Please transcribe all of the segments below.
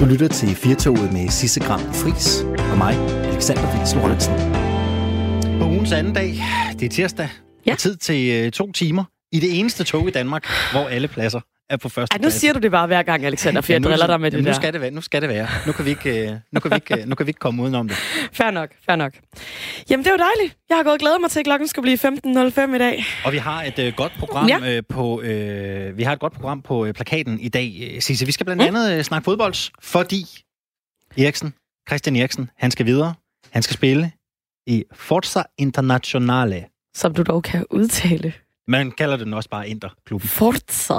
Du lytter til Firtoget med Sisse Gram Fris og mig, Alexander Fris Lorentzen. På ugens anden dag, det er tirsdag, Ja. ja. tid til øh, to timer i det eneste tog i Danmark, hvor alle pladser er på første Ej, nu siger du det bare hver gang, Alexander, for jeg nu, driller dig med det nu der. skal det være. Nu skal det være. Nu kan vi ikke, øh, nu kan vi ikke, øh, nu kan vi ikke komme udenom det. Fair nok, fair nok. Jamen, det var dejligt. Jeg har gået glædet mig til, at klokken skulle blive 15.05 i dag. Og vi har et øh, godt program Ja. øh, på øh, vi har et godt program på øh, plakaten i dag. Sisse, vi skal blandt andet øh, snakke fodbold, fordi Eriksen, Christian Eriksen, han skal videre. Han skal spille i Forza Internationale. Som du dog kan udtale. Man kalder den også bare Interklubben. Forza.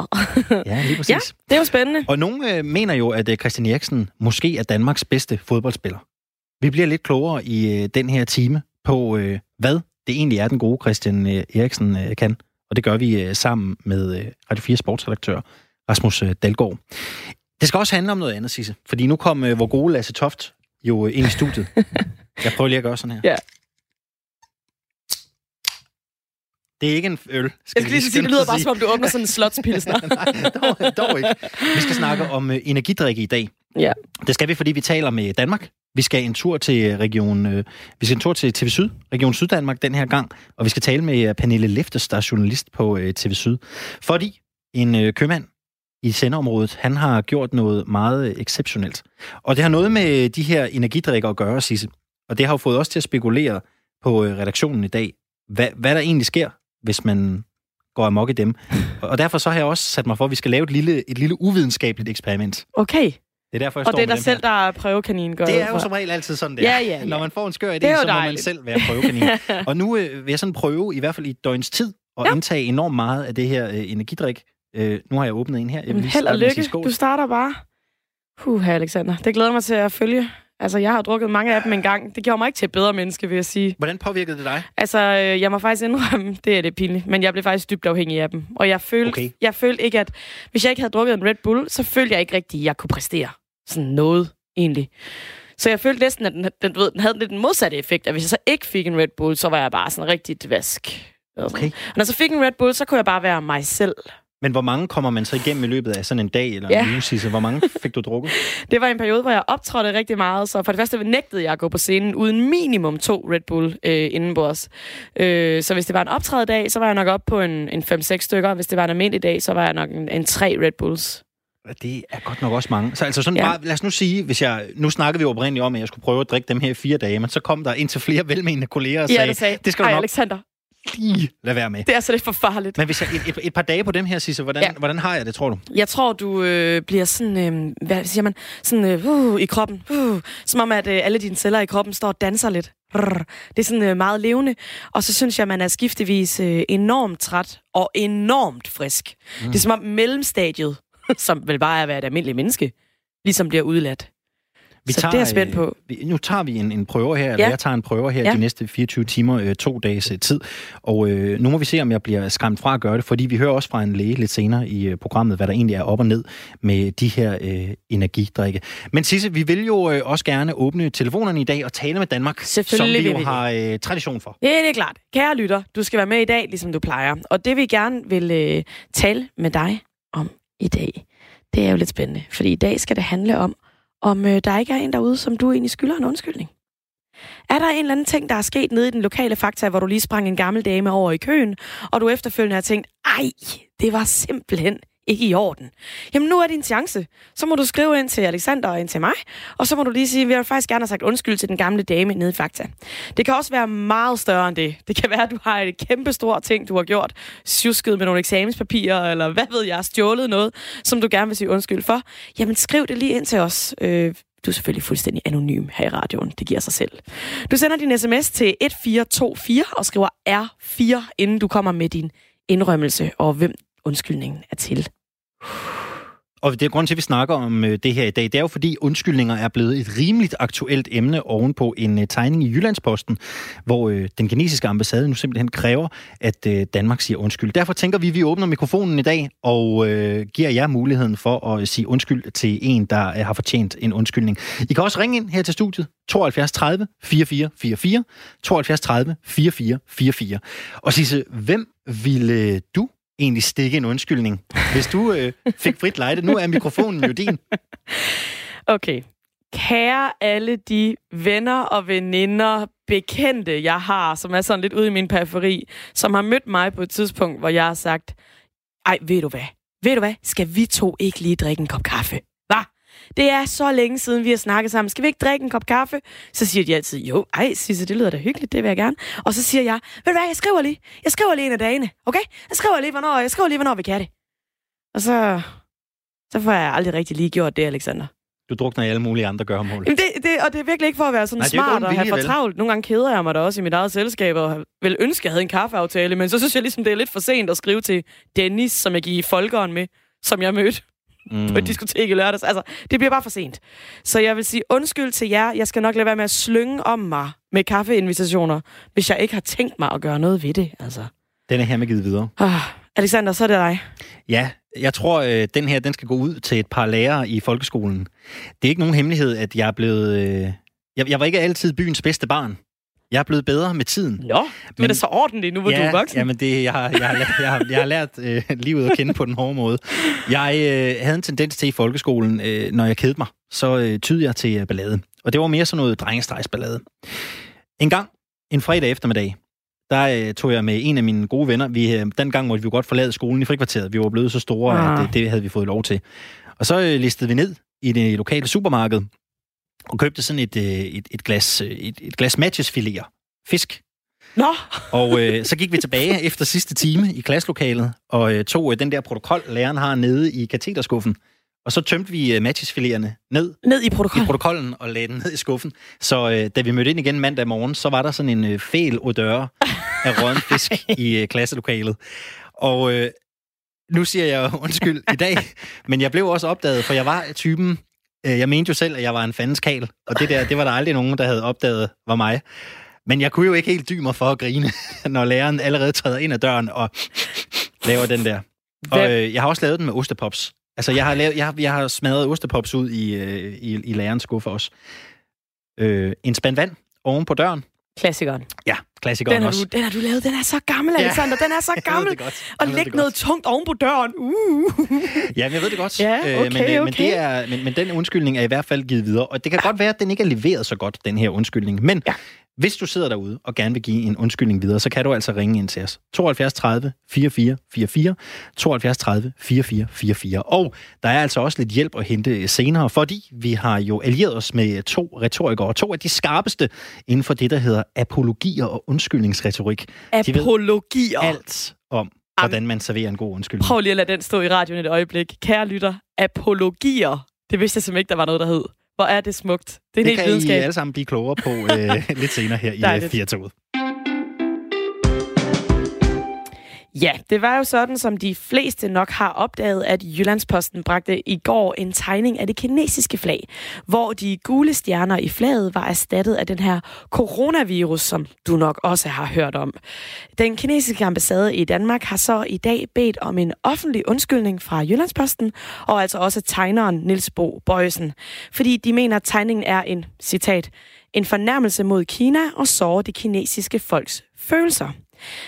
Ja, lige præcis. Ja. Det er jo spændende. Og nogen øh, mener jo, at øh, Christian Eriksen måske er Danmarks bedste fodboldspiller. Vi bliver lidt klogere i øh, den her time på, øh, hvad det egentlig er, den gode Christian øh, Eriksen øh, kan. Og det gør vi øh, sammen med øh, Radio 4 sportsredaktør Rasmus øh, Dalgaard. Det skal også handle om noget andet, Sisse. Fordi nu kom øh, vor gode Lasse Toft jo øh, ind i studiet. Jeg prøver lige at gøre sådan her. Ja. Det er ikke en øl. Jeg skal lige sige, det lyder bare, som om du åbner sådan en slotspilsner. Nej, dog, dog ikke. Vi skal snakke om øh, energidrikke i dag. Ja. Det skal vi, fordi vi taler med Danmark. Vi skal en tur til region, øh, vi skal en tur til TV Syd, Region Syddanmark den her gang, og vi skal tale med øh, Pernille Leftes, der er journalist på øh, TV Syd. Fordi en øh, købmand i sendeområdet, han har gjort noget meget øh, exceptionelt. Og det har noget med de her energidrikker at gøre, Sisse. Og det har jo fået os til at spekulere på øh, redaktionen i dag, hvad, hvad der egentlig sker, hvis man går amok i dem. Og derfor så har jeg også sat mig for, at vi skal lave et lille, et lille uvidenskabeligt eksperiment. Okay. Det er derfor, jeg Og står det er dig selv, her. der er prøvekanin, går Det er jo som regel altid sådan, det Ja, er. ja, ja. Når man får en skør idé, så må man selv være prøvekanin. og nu øh, vil jeg sådan prøve, i hvert fald i døgns tid, at Ja. indtage enormt meget af det her øh, energidrik. Øh, nu har jeg åbnet en her. Jeg vil lige held og lykke. Du starter bare. Huh, Alexander. Det glæder mig til at følge. Altså, jeg har drukket mange af dem en gang. Det gjorde mig ikke til et bedre menneske, vil jeg sige. Hvordan påvirkede det dig? Altså, øh, jeg må faktisk indrømme, det er det pinligt, men jeg blev faktisk dybt afhængig af dem. Og jeg følte, Okay. jeg følte ikke, at hvis jeg ikke havde drukket en Red Bull, så følte jeg ikke rigtigt, at jeg kunne præstere sådan noget, egentlig. Så jeg følte næsten, at den, den, ved, den havde lidt den modsatte effekt, at hvis jeg så ikke fik en Red Bull, så var jeg bare sådan rigtig vask. Okay. Og når jeg så fik en Red Bull, så kunne jeg bare være mig selv. Men hvor mange kommer man så igennem i løbet af sådan en dag eller Ja. en uge, Sisse? Hvor mange fik du drukket? Det var en periode, hvor jeg optrådte rigtig meget, så for det første nægtede jeg at gå på scenen uden minimum to Red Bull øh, indenbords. Øh, så hvis det var en optrædedag, så var jeg nok op på en, en 5-6 stykker. Hvis det var en almindelig dag, så var jeg nok en, en 3 Red Bulls. Det er godt nok også mange. Så altså sådan Ja. ja. bare, lad os nu sige, hvis jeg, nu snakkede vi jo oprindeligt om, at jeg skulle prøve at drikke dem her i fire dage, men så kom der ind til flere velmenende kolleger og Ja, sagde, det sagde, det skal du Ej, nok Alexander, lige lade være med. det er så lidt for farligt. Men hvis jeg, et, et, et par dage på dem her, Sisse, hvordan, Ja. hvordan har jeg det, tror du? Jeg tror, du øh, bliver sådan, øh, hvad siger man, sådan øh, uh, i kroppen. Uh, som om, at øh, alle dine celler i kroppen står og danser lidt. Rrr. Det er sådan øh, meget levende. Og så synes jeg, man er skiftevis øh, enormt træt og enormt frisk. Mm. Det er som om mellemstadiet, som vel bare er at være et almindeligt menneske, ligesom bliver udladt. Vi Så det er jeg spændt på. Øh, vi, nu tager vi en, en prøve her, eller Ja. jeg tager en prøve her Ja. de næste 24 timer, øh, to dages øh, tid. Og øh, nu må vi se, om jeg bliver skræmt fra at gøre det, fordi vi hører også fra en læge lidt senere i øh, programmet, hvad der egentlig er op og ned med de her øh, energidrikke. Men Sisse, vi vil jo øh, også gerne åbne telefonerne i dag og tale med Danmark, som vi jo vi har øh, tradition for. Ja, det er klart. Kære lytter, du skal være med i dag, ligesom du plejer. Og det vi gerne vil øh, tale med dig om i dag, det er jo lidt spændende. Fordi i dag skal det handle om, om øh, der ikke er en derude, som du egentlig skylder en undskyldning. Er der en eller anden ting, der er sket nede i den lokale fakta, hvor du lige sprang en gammel dame over i køen, og du efterfølgende har tænkt, ej, det var simpelthen ikke i orden. Jamen nu er din chance. Så må du skrive ind til Alexander og ind til mig, og så må du lige sige, at vi har faktisk gerne have sagt undskyld til den gamle dame nede i Fakta. Det kan også være meget større end det. Det kan være, at du har et kæmpe stort ting, du har gjort. Sjusket med nogle eksamenspapirer, eller hvad ved jeg, stjålet noget, som du gerne vil sige undskyld for. Jamen skriv det lige ind til os. Øh, du er selvfølgelig fuldstændig anonym her i radioen. Det giver sig selv. Du sender din sms til 1424 og skriver R4, inden du kommer med din indrømmelse og hvem undskyldningen er til. Og det er grund til, at vi snakker om øh, det her i dag. Det er jo fordi undskyldninger er blevet et rimeligt aktuelt emne ovenpå en øh, tegning i Jyllandsposten, hvor øh, den kinesiske ambassade nu simpelthen kræver, at Danmark siger undskyld. Derfor tænker vi, at vi åbner mikrofonen i dag og giver jer muligheden for at sige undskyld til en, der har fortjent en undskyldning. I kan også ringe ind her til studiet 72 30 44 44, 72 30 44 44. Og Sisse, hvem ville du egentlig stikke en undskyldning, hvis du øh, fik frit lejde. Nu er mikrofonen jo din. Okay. Kære alle de venner og veninder, bekendte, jeg har, som er sådan lidt ude i min periferi, som har mødt mig på et tidspunkt, hvor jeg har sagt, ej, ved du hvad? Ved du hvad? Skal vi to ikke lige drikke en kop kaffe? Hvad? Det er så længe siden, vi har snakket sammen. Skal vi ikke drikke en kop kaffe? Så siger de altid, jo, ej, Sisse, det lyder da hyggeligt, det vil jeg gerne. Og så siger jeg, ved du hvad, jeg skriver lige. Jeg skriver lige en af dagene, okay? Jeg skriver lige, hvornår, jeg skriver lige, hvornår vi kan det. Og så, så får jeg aldrig rigtig lige gjort det, Alexander. Du drukner i alle mulige andre gørmål. Jamen det, det, og det er virkelig ikke for at være sådan Nej, smart og have for travlt. Nogle gange keder jeg mig da også i mit eget selskab, og vil ønske, at jeg havde en kaffeaftale, men så synes jeg ligesom, det er lidt for sent at skrive til Dennis, som jeg gik i folkeren med, som jeg mødte Mm. på et diskotek i lørdags. Altså, det bliver bare for sent. Så jeg vil sige undskyld til jer. Jeg skal nok lade være med at slynge om mig med kaffeinvitationer, hvis jeg ikke har tænkt mig at gøre noget ved det. Altså. Den er her med givet videre. Ah, Alexander, så er det dig. Ja, jeg tror, øh, den her den skal gå ud til et par lærere i folkeskolen. Det er ikke nogen hemmelighed, at jeg er blevet... Øh, jeg, jeg var ikke altid byens bedste barn. Jeg er blevet bedre med tiden. Nå, men, er da så ordentligt nu, hvor ja, du er voksen. Jamen det, jeg, har, jeg, har, jeg, har, jeg har lært øh, livet at kende på den hårde måde. Jeg øh, havde en tendens til i folkeskolen, øh, når jeg kedede mig, så øh, tydede jeg til øh, ballade. Og det var mere sådan noget drengestregsballade. En gang, en fredag eftermiddag, der øh, tog jeg med en af mine gode venner. Vi, øh, den gang måtte vi jo godt forlade skolen i frikvarteret. Vi var blevet så store, Ah. at øh, det havde vi fået lov til. Og så øh, listede vi ned i det lokale supermarked og købte sådan et, øh, et, et glas, øh, et, et glas matchesfiléer. Fisk. Nå, Og øh, så gik vi tilbage efter sidste time i klasselokalet, og øh, tog øh, den der protokol, læreren har nede i kateterskuffen. Og så tømte vi øh, matchesfiléerne ned ned i i protokollen. og lagde den ned i skuffen. Så øh, da vi mødte ind igen mandag morgen, så var der sådan en øh, fæl odør af rådden fisk i øh, klasselokalet. Og øh, nu siger jeg undskyld i dag, men jeg blev også opdaget, for jeg var typen, jeg mente jo selv, at jeg var en fandens kal, og det der, det var der aldrig nogen, der havde opdaget var mig. Men jeg kunne jo ikke helt dybe mig for at grine, når læreren allerede træder ind ad døren og laver den der. Og øh, jeg har også lavet den med ostepops. Altså, jeg har, lavet, jeg har, jeg har smadret ostepops ud i, øh, i, i lærerens skuffe også. Øh, en spand vand oven på døren. Klassikeren. Ja, klassikeren Den har, også. du, den har du lavet. Den er så gammel, Alexander. Den er så gammel. Og det noget godt. tungt oven på døren. Uh. Ja, men jeg ved det godt. Ja, Øh, okay, men, øh, men, okay. det er, men, men den undskyldning er i hvert fald givet videre. Og det kan godt være, at den ikke er leveret så godt, den her undskyldning. Men Ja. Hvis du sidder derude og gerne vil give en undskyldning videre, så kan du altså ringe ind til os. 72 30 44 44, 72 30 44 44. Og der er altså også lidt hjælp at hente senere, fordi vi har jo allieret os med to retorikere, to af de skarpeste inden for det, der hedder apologier og undskyldningsretorik. De ved Apologier. alt om, hvordan man serverer en god undskyldning. Prøv lige at lade den stå i radioen et øjeblik. Kære lytter, apologier. Det vidste jeg simpelthen ikke, der var noget, der hed. Hvor er det smukt. Det, er det helt kan videnskab. I alle sammen blive klogere på øh, lidt senere her i øh, 4 Ja, det var jo sådan, som de fleste nok har opdaget, at Jyllandsposten bragte i går en tegning af det kinesiske flag, hvor de gule stjerner i flaget var erstattet af den her coronavirus, som du nok også har hørt om. Den kinesiske ambassade i Danmark har så i dag bedt om en offentlig undskyldning fra Jyllandsposten, og altså også tegneren Nils Bo Bøjsen, fordi de mener, at tegningen er en, citat, en fornærmelse mod Kina og sårer det kinesiske folks følelser.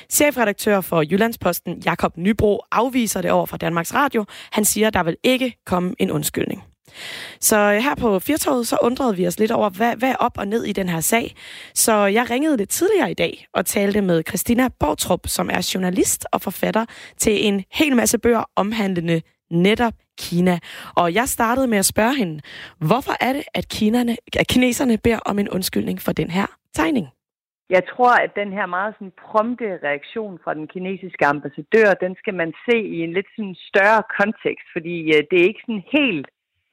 Chefredaktør for Jyllandsposten, Jakob Nybro, afviser det over for Danmarks Radio. Han siger, at der vil ikke komme en undskyldning. Så øh, her på Firtoget, så undrede vi os lidt over, hvad, hvad er op og ned i den her sag. Så jeg ringede lidt tidligere i dag og talte med Christina Bortrup, som er journalist og forfatter til en hel masse bøger omhandlende netop Kina. Og jeg startede med at spørge hende, hvorfor er det, at, kinerne, at kineserne beder om en undskyldning for den her tegning? Jeg tror, at den her meget sådan prompte reaktion fra den kinesiske ambassadør, den skal man se i en lidt sådan større kontekst, fordi øh, det er ikke sådan helt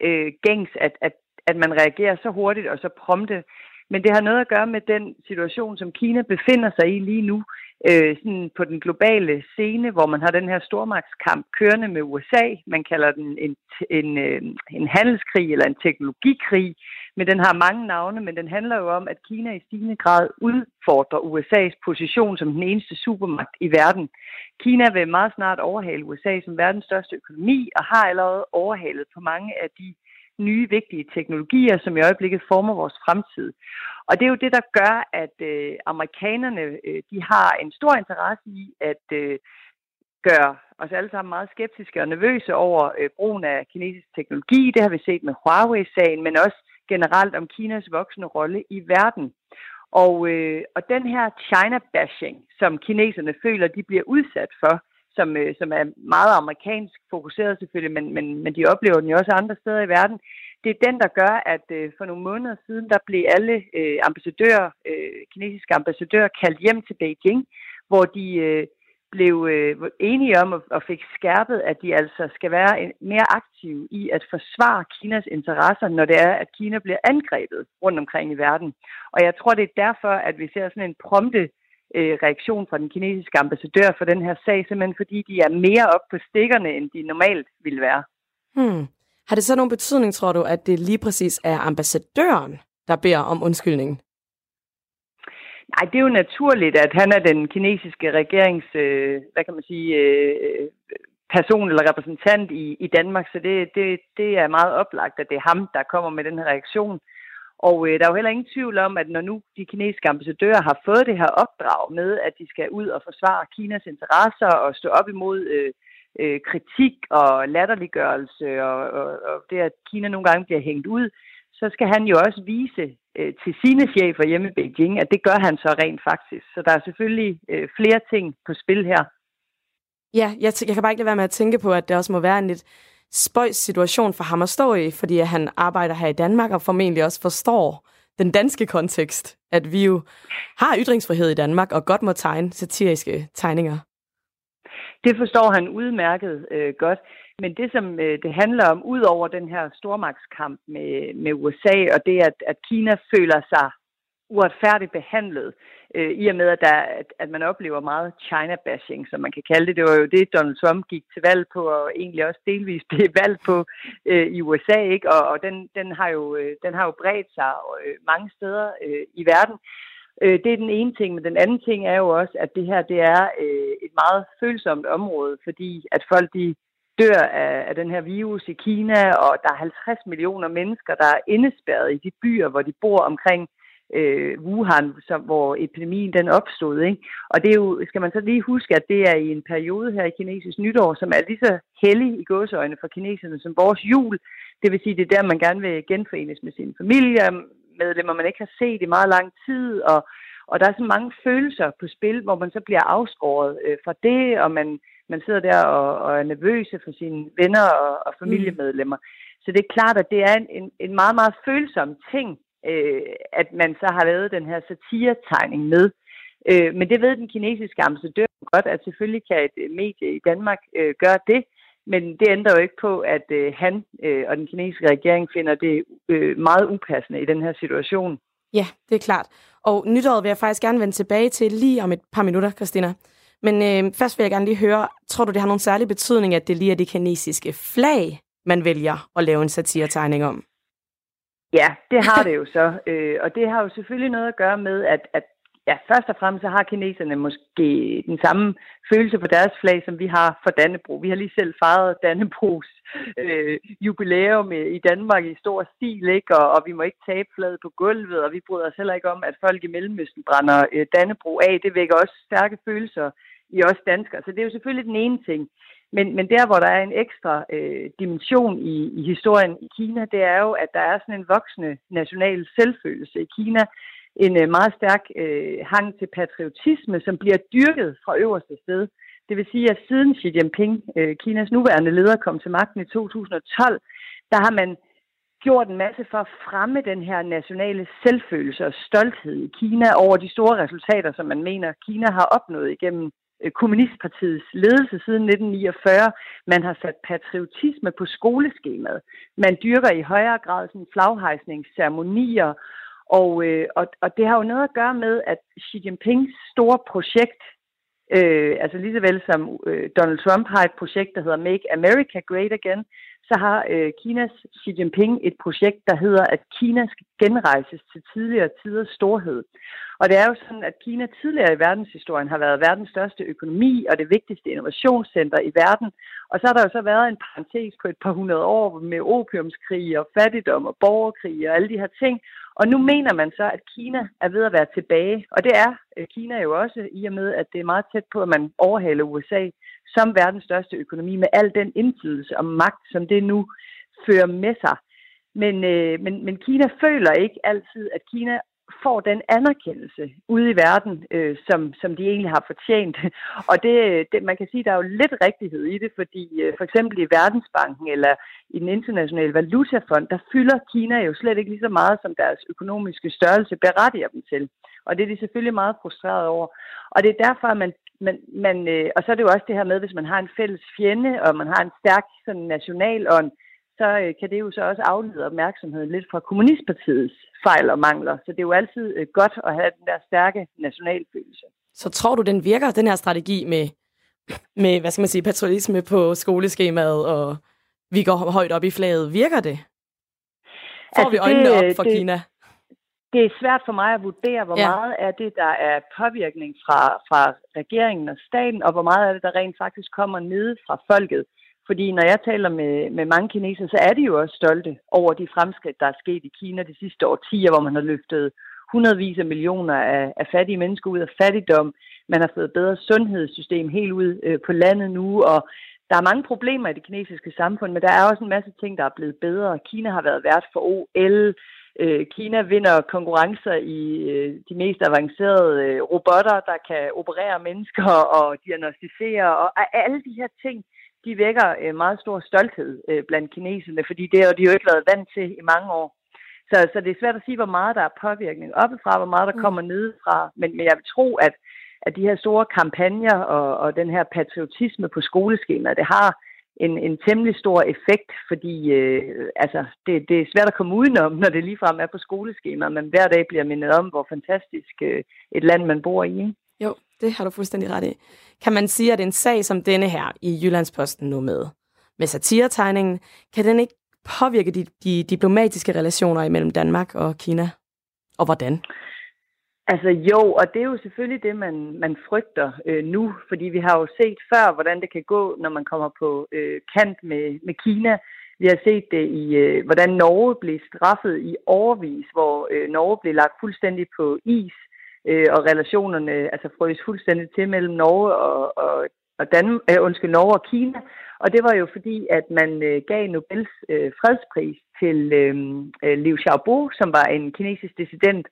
øh, gængs, at, at, at man reagerer så hurtigt og så prompte. Men det har noget at gøre med den situation, som Kina befinder sig i lige nu, øh, sådan på den globale scene, hvor man har den her stormagtskamp kørende med USA. Man kalder den en, en, øh, en handelskrig eller en teknologikrig, men den har mange navne, men den handler jo om, at Kina i stigende grad udfordrer USA's position som den eneste supermagt i verden. Kina vil meget snart overhale USA som verdens største økonomi, og har allerede overhalet på mange af de nye vigtige teknologier, som i øjeblikket former vores fremtid. Og det er jo det, der gør, at øh, amerikanerne øh, de har en stor interesse i, at øh, gør os alle sammen meget skeptiske og nervøse over øh, brugen af kinesisk teknologi. Det har vi set med Huawei-sagen, men også generelt om Kinas voksende rolle i verden. Og, øh, og den her China-bashing, som kineserne føler, de bliver udsat for, som, øh, som er meget amerikansk fokuseret selvfølgelig, men, men, men de oplever den jo også andre steder i verden, det er den, der gør, at øh, for nogle måneder siden, der blev alle øh, ambassadører, øh, kinesiske ambassadører kaldt hjem til Beijing, hvor de øh, blev øh, enige om og, og fik skærpet, at de altså skal være en, mere aktive i at forsvare Kinas interesser, når det er, at Kina bliver angrebet rundt omkring i verden. Og jeg tror, det er derfor, at vi ser sådan en prompte øh, reaktion fra den kinesiske ambassadør for den her sag, simpelthen fordi de er mere op på stikkerne, end de normalt ville være. Hmm. Har det så nogen betydning, tror du, at det lige præcis er ambassadøren, der beder om undskyldning? Nej, det er jo naturligt, at han er den kinesiske regerings, øh, hvad kan man sige, øh, person eller repræsentant i, i Danmark, så det, det, det er meget oplagt, at det er ham, der kommer med den her reaktion. Og øh, der er jo heller ingen tvivl om, at når nu de kinesiske ambassadører har fået det her opdrag med, at de skal ud og forsvare Kinas interesser og stå op imod øh, øh, kritik og latterliggørelse og, og, og det, at Kina nogle gange bliver hængt ud, så skal han jo også vise øh, til sine chefer hjemme i Beijing, at det gør han så rent faktisk. Så der er selvfølgelig øh, flere ting på spil her. Ja, jeg, jeg kan bare ikke lade være med at tænke på, at det også må være en lidt spøjs situation for ham at stå i, fordi han arbejder her i Danmark og formentlig også forstår den danske kontekst, at vi jo har ytringsfrihed i Danmark og godt må tegne satiriske tegninger. Det forstår han udmærket øh, godt. Men det, som øh, det handler om, ud over den her stormagtskamp med, med USA, og det, at, at Kina føler sig uretfærdigt behandlet, øh, i og med, at, der, at, at man oplever meget China-bashing, som man kan kalde det. Det var jo det, Donald Trump gik til valg på, og egentlig også delvis blev valgt på øh, i USA, ikke? og, og den, den, har jo, øh, den har jo bredt sig øh, mange steder øh, i verden. Øh, det er den ene ting, men den anden ting er jo også, at det her det er øh, et meget følsomt område, fordi at folk de dør af, af den her virus i Kina, og der er 50 millioner mennesker, der er indespærret i de byer, hvor de bor omkring øh, Wuhan, som, hvor epidemien den opstod. Ikke? Og det er jo, skal man så lige huske, at det er i en periode her i kinesisk nytår, som er lige så hellig i gåseøjne for kineserne som vores jul. Det vil sige, det er der, man gerne vil genforenes med sin familie, medlemmer, man ikke har set i meget lang tid, og, og der er så mange følelser på spil, hvor man så bliver afskåret øh, fra det, og man, man sidder der og, og er nervøse for sine venner og, og familiemedlemmer. Mm. Så det er klart, at det er en, en, en meget, meget følsom ting, øh, at man så har lavet den her satiretegning med. Øh, men det ved den kinesiske ambassadør godt, at selvfølgelig kan et medie i Danmark øh, gøre det, men det ændrer jo ikke på, at øh, han øh, og den kinesiske regering finder det øh, meget upassende i den her situation. Ja, det er klart. Og nytåret vil jeg faktisk gerne vende tilbage til lige om et par minutter, Christina. Men øh, først vil jeg gerne lige høre, tror du, det har nogen særlig betydning, at det lige er det kinesiske flag, man vælger at lave en satiretegning om? Ja, det har det jo så. Øh, og det har jo selvfølgelig noget at gøre med, at, at ja, først og fremmest så har kineserne måske den samme følelse for deres flag, som vi har for Dannebro. Vi har lige selv fejret Dannebros øh, jubilæum i Danmark i stor stil, ikke? Og, og vi må ikke tabe flaget på gulvet, og vi bryder os heller ikke om, at folk i Mellemøsten brænder øh, Dannebro af. Det vækker også stærke følelser i os danskere. Så det er jo selvfølgelig den ene ting. Men, men der, hvor der er en ekstra øh, dimension i, i historien i Kina, det er jo, at der er sådan en voksende national selvfølelse i Kina, en øh, meget stærk øh, hang til patriotisme, som bliver dyrket fra øverste sted. Det vil sige, at siden Xi Jinping, øh, Kinas nuværende leder, kom til magten i 2012, der har man gjort en masse for at fremme den her nationale selvfølelse og stolthed i Kina over de store resultater, som man mener, Kina har opnået igennem Øh, Kommunistpartiets ledelse siden 1949. Man har sat patriotisme på skoleskemaet. Man dyrker i højere grad sådan flaghejsningsceremonier og, øh, og, og det har jo noget at gøre med, at Xi Jinpings store projekt, øh, altså lige så vel som øh, Donald Trump har et projekt, der hedder Make America Great Again, så har øh, Kinas Xi Jinping et projekt, der hedder, at Kina skal genrejses til tidligere tiders storhed. Og det er jo sådan, at Kina tidligere i verdenshistorien har været verdens største økonomi og det vigtigste innovationscenter i verden. Og så har der jo så været en parentes på et par hundrede år med opiumskrig og fattigdom og borgerkrig og alle de her ting. Og nu mener man så, at Kina er ved at være tilbage. Og det er øh, Kina jo også, i og med, at det er meget tæt på, at man overhaler USA som verdens største økonomi med al den indflydelse og magt, som det nu fører med sig. Men, øh, men, men Kina føler ikke altid, at Kina får den anerkendelse ude i verden, øh, som, som de egentlig har fortjent. Og det, det, man kan sige, der er jo lidt rigtighed i det, fordi øh, for eksempel i Verdensbanken eller i den internationale valutafond, der fylder Kina jo slet ikke lige så meget, som deres økonomiske størrelse berettiger dem til. Og det er de selvfølgelig meget frustreret over. Og det er derfor, at man, man, man øh, og så er det jo også det her med, hvis man har en fælles fjende, og man har en stærk sådan, nationalånd, så øh, kan det jo så også aflede opmærksomheden lidt fra kommunistpartiets fejl og mangler. Så det er jo altid øh, godt at have den der stærke nationalfølelse. Så tror du, den virker, den her strategi med, med hvad skal man sige, patriotisme på skoleskemaet, og vi går højt op i flaget. Virker det? Får altså, vi øjnene det, op for det, Kina? Det er svært for mig at vurdere, hvor ja. meget af det, der er påvirkning fra, fra regeringen og staten, og hvor meget af det, der rent faktisk kommer ned fra folket. Fordi når jeg taler med, med mange kinesere, så er de jo også stolte over de fremskridt, der er sket i Kina de sidste årtier, hvor man har løftet hundredvis af millioner af, af fattige mennesker ud af fattigdom. Man har fået bedre sundhedssystem helt ud øh, på landet nu, og der er mange problemer i det kinesiske samfund, men der er også en masse ting, der er blevet bedre. Kina har været vært for OL. Øh, Kina vinder konkurrencer i øh, de mest avancerede øh, robotter, der kan operere mennesker og diagnostisere, og alle de her ting, de vækker øh, meget stor stolthed øh, blandt kineserne, fordi det har de jo ikke været vant til i mange år. Så, så det er svært at sige, hvor meget der er påvirkning oppefra, hvor meget der mm. kommer nedefra. Men, men jeg vil tro, at, at de her store kampagner og, og den her patriotisme på skoleskemaet, det har en, en temmelig stor effekt, fordi øh, altså, det, det er svært at komme udenom, når det ligefrem er på skoleskemaet, men hver dag bliver mindet om, hvor fantastisk øh, et land man bor i. Ikke? Jo, det har du fuldstændig ret i. Kan man sige, at en sag som denne her i Jyllandsposten nu med, med satiretegningen, kan den ikke påvirke de, de diplomatiske relationer imellem Danmark og Kina? Og hvordan? Altså jo, og det er jo selvfølgelig det, man, man frygter øh, nu, fordi vi har jo set før, hvordan det kan gå, når man kommer på øh, kant med, med Kina. Vi har set det i, øh, hvordan Norge blev straffet i overvis, hvor øh, Norge blev lagt fuldstændig på is øh, og relationerne altså frøs fuldstændig til mellem Norge og, og, og Dan, øh, undskyld, Norge og Kina. Og det var jo fordi, at man øh, gav Nobels øh, fredspris til øh, øh, Liu Xiaobo, som var en kinesisk dissident.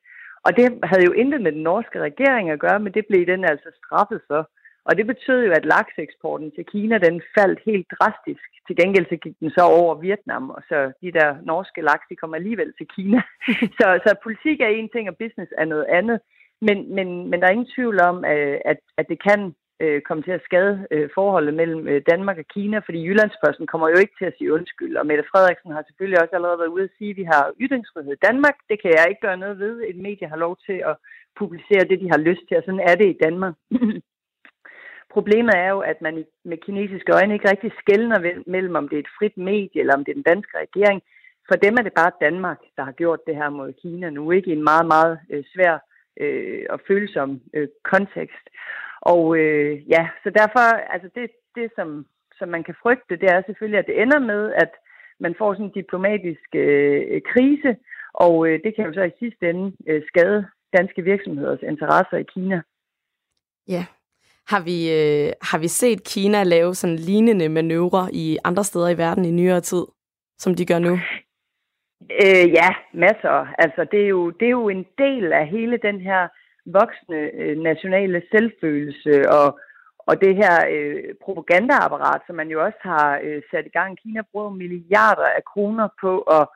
Og det havde jo intet med den norske regering at gøre, men det blev den altså straffet for. Og det betød jo, at lakseeksporten til Kina, den faldt helt drastisk. Til gengæld så gik den så over Vietnam, og så de der norske laks, de kom alligevel til Kina. så, så politik er en ting, og business er noget andet. Men, men, men der er ingen tvivl om, øh, at, at det kan øh, komme til at skade øh, forholdet mellem øh, Danmark og Kina, fordi Jyllandsposten kommer jo ikke til at sige undskyld, og Mette Frederiksen har selvfølgelig også allerede været ude at sige, at vi har ytringsfrihed i Danmark. Det kan jeg ikke gøre noget ved. Et medie har lov til at publicere det, de har lyst til, og sådan er det i Danmark. Problemet er jo, at man med kinesiske øjne ikke rigtig skældner mellem, om det er et frit medie, eller om det er den danske regering. For dem er det bare Danmark, der har gjort det her mod Kina nu, ikke i en meget, meget øh, svær øh, og følsom øh, kontekst. Og øh, ja, så derfor, altså det, det som, som man kan frygte, det er selvfølgelig, at det ender med, at man får sådan en diplomatisk øh, krise, og øh, det kan jo så i sidste ende øh, skade danske virksomheders interesser i Kina. Ja. Har vi, øh, har vi set Kina lave sådan lignende manøvrer i andre steder i verden i nyere tid, som de gør nu? Øh, ja, masser. Altså, det er, jo, det er jo en del af hele den her voksne øh, nationale selvfølelse og, og det her øh, propagandaapparat, som man jo også har øh, sat i gang. Kina bruger milliarder af kroner på at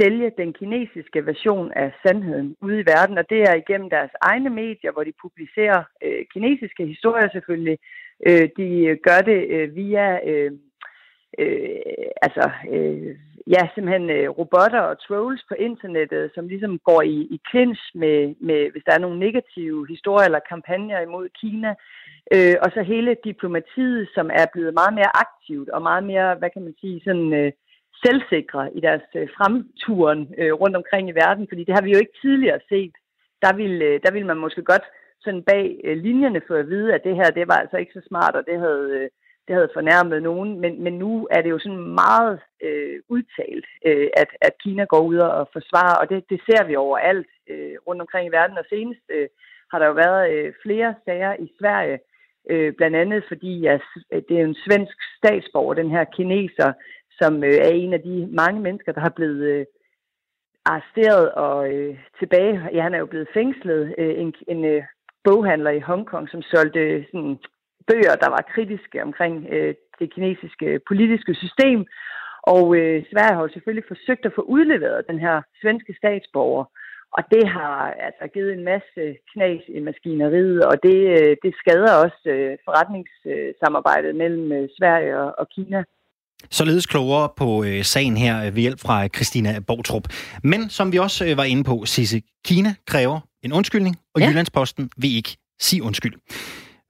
sælge den kinesiske version af sandheden ude i verden, og det er igennem deres egne medier, hvor de publicerer øh, kinesiske historier selvfølgelig. Øh, de gør det øh, via øh, øh, altså øh, ja, simpelthen øh, robotter og trolls på internettet, som ligesom går i, i clinch med, med, hvis der er nogle negative historier eller kampagner imod Kina. Øh, og så hele diplomatiet, som er blevet meget mere aktivt og meget mere, hvad kan man sige, sådan øh, selvsikre i deres øh, fremturen øh, rundt omkring i verden, fordi det har vi jo ikke tidligere set. Der vil, øh, der vil man måske godt sådan bag øh, linjerne få at vide, at det her, det var altså ikke så smart, og det havde... Øh, det havde fornærmet nogen, men, men nu er det jo sådan meget øh, udtalt, øh, at, at Kina går ud og forsvarer, og det, det ser vi overalt øh, rundt omkring i verden, og senest øh, har der jo været øh, flere sager i Sverige, Øh, blandt andet fordi at det er en svensk statsborger, den her kineser, som øh, er en af de mange mennesker, der har blevet øh, arresteret og øh, tilbage. Ja, han er jo blevet fængslet. Øh, en en øh, boghandler i Hongkong, som solgte øh, sådan, bøger, der var kritiske omkring øh, det kinesiske politiske system. Og øh, Sverige har jo selvfølgelig forsøgt at få udleveret den her svenske statsborger. Og det har altså givet en masse knas i maskineriet, og det, øh, det skader også øh, forretningssamarbejdet mellem øh, Sverige og, og Kina. Således klogere på øh, sagen her ved hjælp fra Christina Bortrup. Men som vi også øh, var inde på, Sisse, Kina kræver en undskyldning, og ja. Jyllandsposten vil ikke sige undskyld.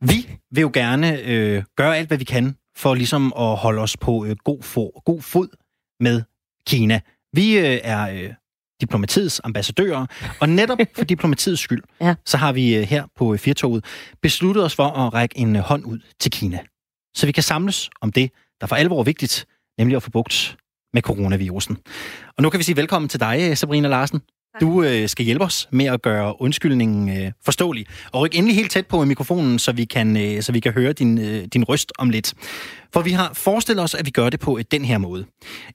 Vi vil jo gerne øh, gøre alt, hvad vi kan for ligesom at holde os på øh, god, for, god fod med Kina. Vi øh, er øh, diplomatiets ambassadører, og netop for diplomatiets skyld, ja. så har vi øh, her på øh, Firtoget besluttet os for at række en øh, hånd ud til Kina. Så vi kan samles om det, der for alvor er vigtigt, nemlig at få bugt med coronavirusen. Og nu kan vi sige velkommen til dig, Sabrina Larsen. Du øh, skal hjælpe os med at gøre undskyldningen øh, forståelig. Og ryk endelig helt tæt på mikrofonen, så vi kan, øh, så vi kan høre din, øh, din røst om lidt. For vi har forestillet os, at vi gør det på øh, den her måde.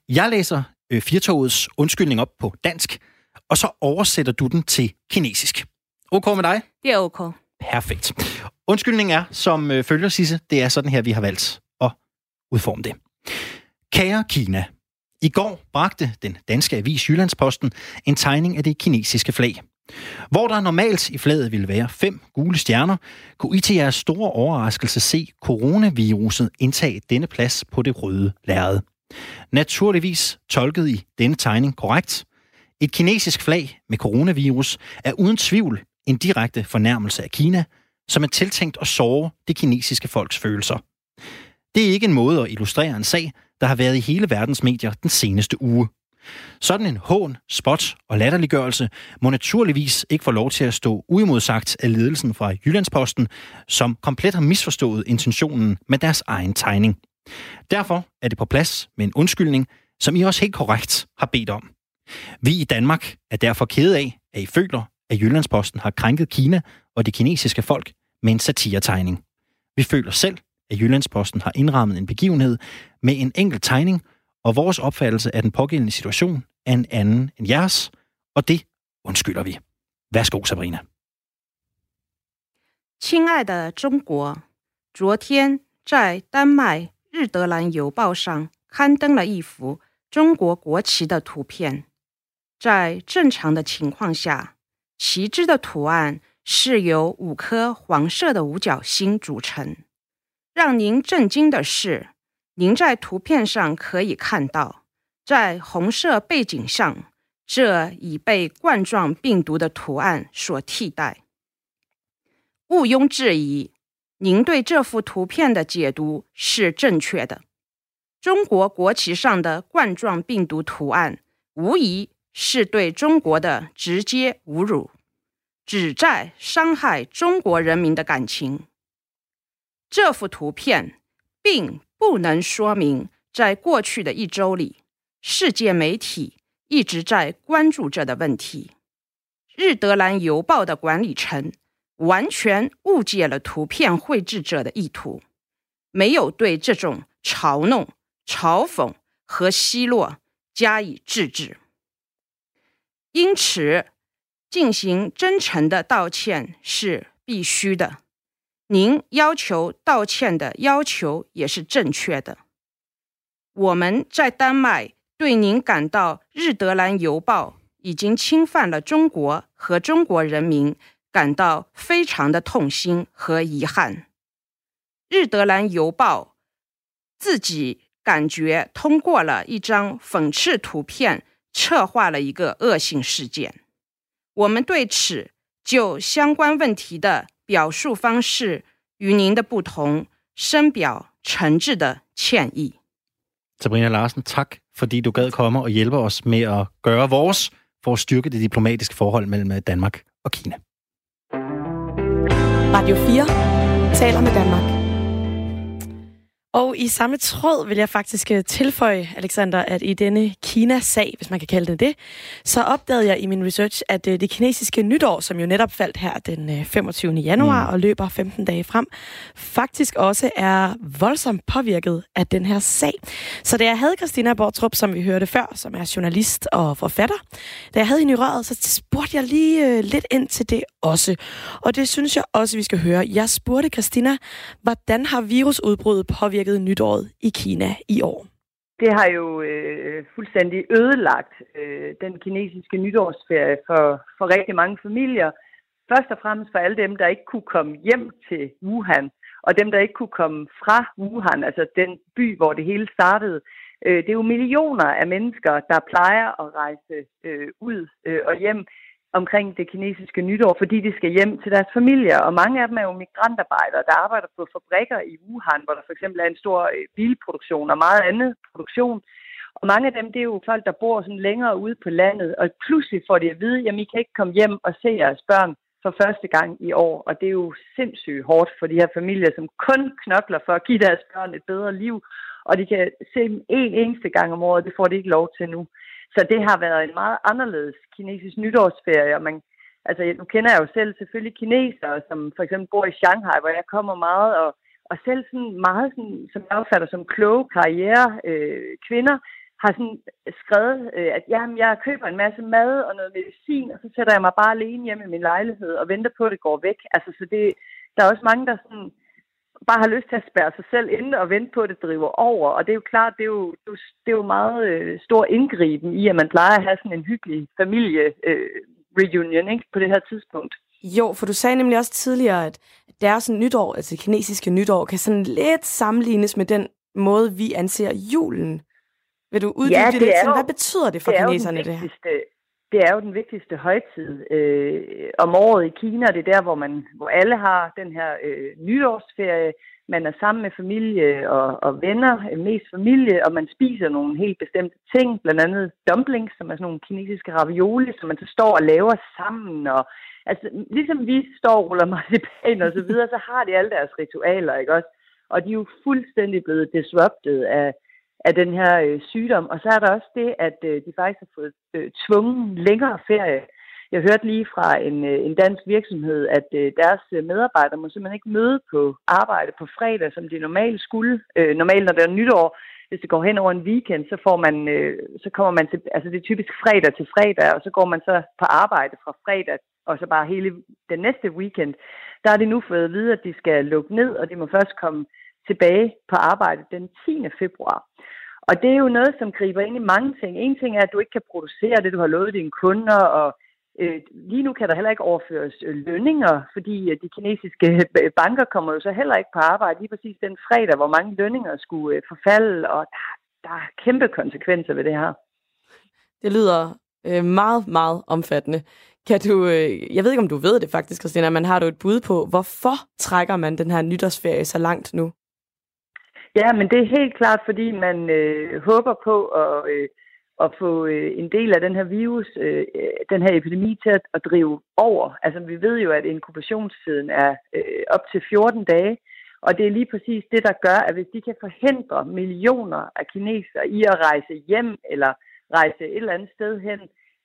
Jeg læser øh, Firtogets undskyldning op på dansk, og så oversætter du den til kinesisk. OK med dig? Det er OK. Perfekt. Undskyldningen er, som øh, følger Sisse, det er sådan her, vi har valgt at udforme det. Kære Kina, i går bragte den danske avis Jyllandsposten en tegning af det kinesiske flag. Hvor der normalt i flaget ville være fem gule stjerner, kunne I til jeres store overraskelse se coronaviruset indtage denne plads på det røde lærred. Naturligvis tolkede I denne tegning korrekt. Et kinesisk flag med coronavirus er uden tvivl en direkte fornærmelse af Kina, som er tiltænkt at såre det kinesiske folks følelser. Det er ikke en måde at illustrere en sag, der har været i hele verdens medier den seneste uge. Sådan en hån, spot og latterliggørelse må naturligvis ikke få lov til at stå uimodsagt af ledelsen fra Jyllandsposten, som komplet har misforstået intentionen med deres egen tegning. Derfor er det på plads med en undskyldning, som I også helt korrekt har bedt om. Vi i Danmark er derfor kede af, at I føler, at Jyllandsposten har krænket Kina og det kinesiske folk med en satiretegning. Vi føler selv, at Jyllandsposten har indrammet en begivenhed med en enkelt tegning, og vores opfattelse af den pågældende situation er en anden end jeres, og det undskylder vi. Værsgo, Sabrina. 亲爱的中国，昨天在丹麦《日德兰邮报》上刊登了一幅中国国旗的图片。在正常的情况下，旗帜的图案是由五颗黄色的五角星组成。 让您震惊的是，您在图片上可以看到，在红色背景上，这已被冠状病毒的图案所替代。毋庸置疑，您对这幅图片的解读是正确的。中国国旗上的冠状病毒图案，无疑是对中国的直接侮辱，旨在伤害中国人民的感情。这幅图片并不能说明，在过去的一周里，世界媒体一直在关注着的问题。日德兰邮报的管理层完全误解了图片绘制者的意图，没有对这种嘲弄、嘲讽和奚落加以制止。因此，进行真诚的道歉是必须的。您要求道歉的要求也是正确的。我们在丹麦对您感到《日德兰邮报》已经侵犯了中国和中国人民感到非常的痛心和遗憾。《日德兰邮报》自己感觉通过了一张讽刺图片，策划了一个恶性事件。我们对此就相关问题的。表述方式与您的不同，深表诚挚的歉意。Sabrina Larsen, tak fordi du gad komme og hjælpe os med at gøre vores for at styrke det diplomatiske forhold mellem øh, Danmark og Kina. Radio 4 taler med Danmark. Og i samme tråd vil jeg faktisk øh, tilføje, Alexander, at i denne Kina-sag, hvis man kan kalde det det, så opdagede jeg i min research, at øh, det kinesiske nytår, som jo netop faldt her den 25. Øh, januar mm. og løber 15 dage frem, faktisk også er voldsomt påvirket af den her sag. Så da jeg havde Christina Bortrup, som vi hørte før, som er journalist og forfatter, da jeg havde hende i røret, så spurgte jeg lige lidt ind til det også. Og det synes jeg også, vi skal høre. Jeg spurgte Christina, hvordan har virusudbruddet påvirket påvirket nytåret i Kina i år? Det har jo øh, fuldstændig ødelagt øh, den kinesiske nytårsferie for, for rigtig mange familier. Først og fremmest for alle dem, der ikke kunne komme hjem til Wuhan, og dem, der ikke kunne komme fra Wuhan, altså den by, hvor det hele startede. Øh, det er jo millioner af mennesker, der plejer at rejse øh, ud øh, og hjem omkring det kinesiske nytår, fordi de skal hjem til deres familier. Og mange af dem er jo migrantarbejdere, der arbejder på fabrikker i Wuhan, hvor der for eksempel er en stor øh, bilproduktion og meget andet produktion. Og mange af dem, det er jo folk, der bor sådan længere ude på landet, og pludselig får de at vide, at I kan ikke komme hjem og se jeres børn for første gang i år. Og det er jo sindssygt hårdt for de her familier, som kun knokler for at give deres børn et bedre liv. Og de kan se dem en eneste gang om året, det får de ikke lov til nu. Så det har været en meget anderledes kinesisk nytårsferie, og man, altså nu kender jeg jo selv selvfølgelig kinesere, som for eksempel bor i Shanghai, hvor jeg kommer meget, og, og selv sådan meget, sådan, som jeg opfatter som kloge karriere øh, kvinder, har sådan skrevet, øh, at jamen, jeg køber en masse mad og noget medicin, og så sætter jeg mig bare alene hjemme i min lejlighed og venter på, at det går væk. Altså, så det, der er også mange, der sådan, bare har lyst til at spærre sig selv inde og vente på, at det driver over. Og det er jo klart, det er jo, det er jo, jo meget øh, stor indgriben i, at man plejer at have sådan en hyggelig familie øh, reunion ikke, på det her tidspunkt. Jo, for du sagde nemlig også tidligere, at deres nytår, altså det kinesiske nytår, kan sådan lidt sammenlignes med den måde, vi anser julen. Vil du uddybe ja, det, det lidt? Sådan, hvad betyder det for det kineserne, det her? Det er jo den vigtigste højtid øh, om året i Kina. Det er der, hvor, man, hvor alle har den her øh, nytårsferie. Man er sammen med familie og, og venner, øh, mest familie, og man spiser nogle helt bestemte ting, blandt andet dumplings, som er sådan nogle kinesiske ravioli, som man så står og laver sammen. Og, altså, ligesom vi står og ruller marcipan og så videre, så har de alle deres ritualer, ikke også? Og de er jo fuldstændig blevet disrupted af, af den her øh, sygdom. Og så er der også det, at øh, de faktisk har fået øh, tvungen længere ferie. Jeg hørte lige fra en, øh, en dansk virksomhed, at øh, deres øh, medarbejdere må simpelthen ikke møde på arbejde på fredag, som de normalt skulle. Øh, normalt, når det er nytår, hvis det går hen over en weekend, så får man, øh, så kommer man til, altså det er typisk fredag til fredag, og så går man så på arbejde fra fredag, og så bare hele den næste weekend. Der er de nu fået at vide, at de skal lukke ned, og de må først komme tilbage på arbejde den 10. februar. Og det er jo noget, som griber ind i mange ting. En ting er, at du ikke kan producere det, du har lovet dine kunder, og øh, lige nu kan der heller ikke overføres øh, lønninger, fordi øh, de kinesiske øh, banker kommer jo så heller ikke på arbejde lige præcis den fredag, hvor mange lønninger skulle øh, forfalde, og der, der er kæmpe konsekvenser ved det her. Det lyder øh, meget, meget omfattende. Kan du, øh, jeg ved ikke, om du ved det faktisk, Christina, men har du et bud på, hvorfor trækker man den her nytårsferie så langt nu? Ja, men det er helt klart, fordi man øh, håber på at, øh, at få øh, en del af den her virus, øh, den her epidemi til at, at drive over. Altså vi ved jo, at inkubationstiden er øh, op til 14 dage, og det er lige præcis det, der gør, at hvis de kan forhindre millioner af kinesere i at rejse hjem eller rejse et eller andet sted hen,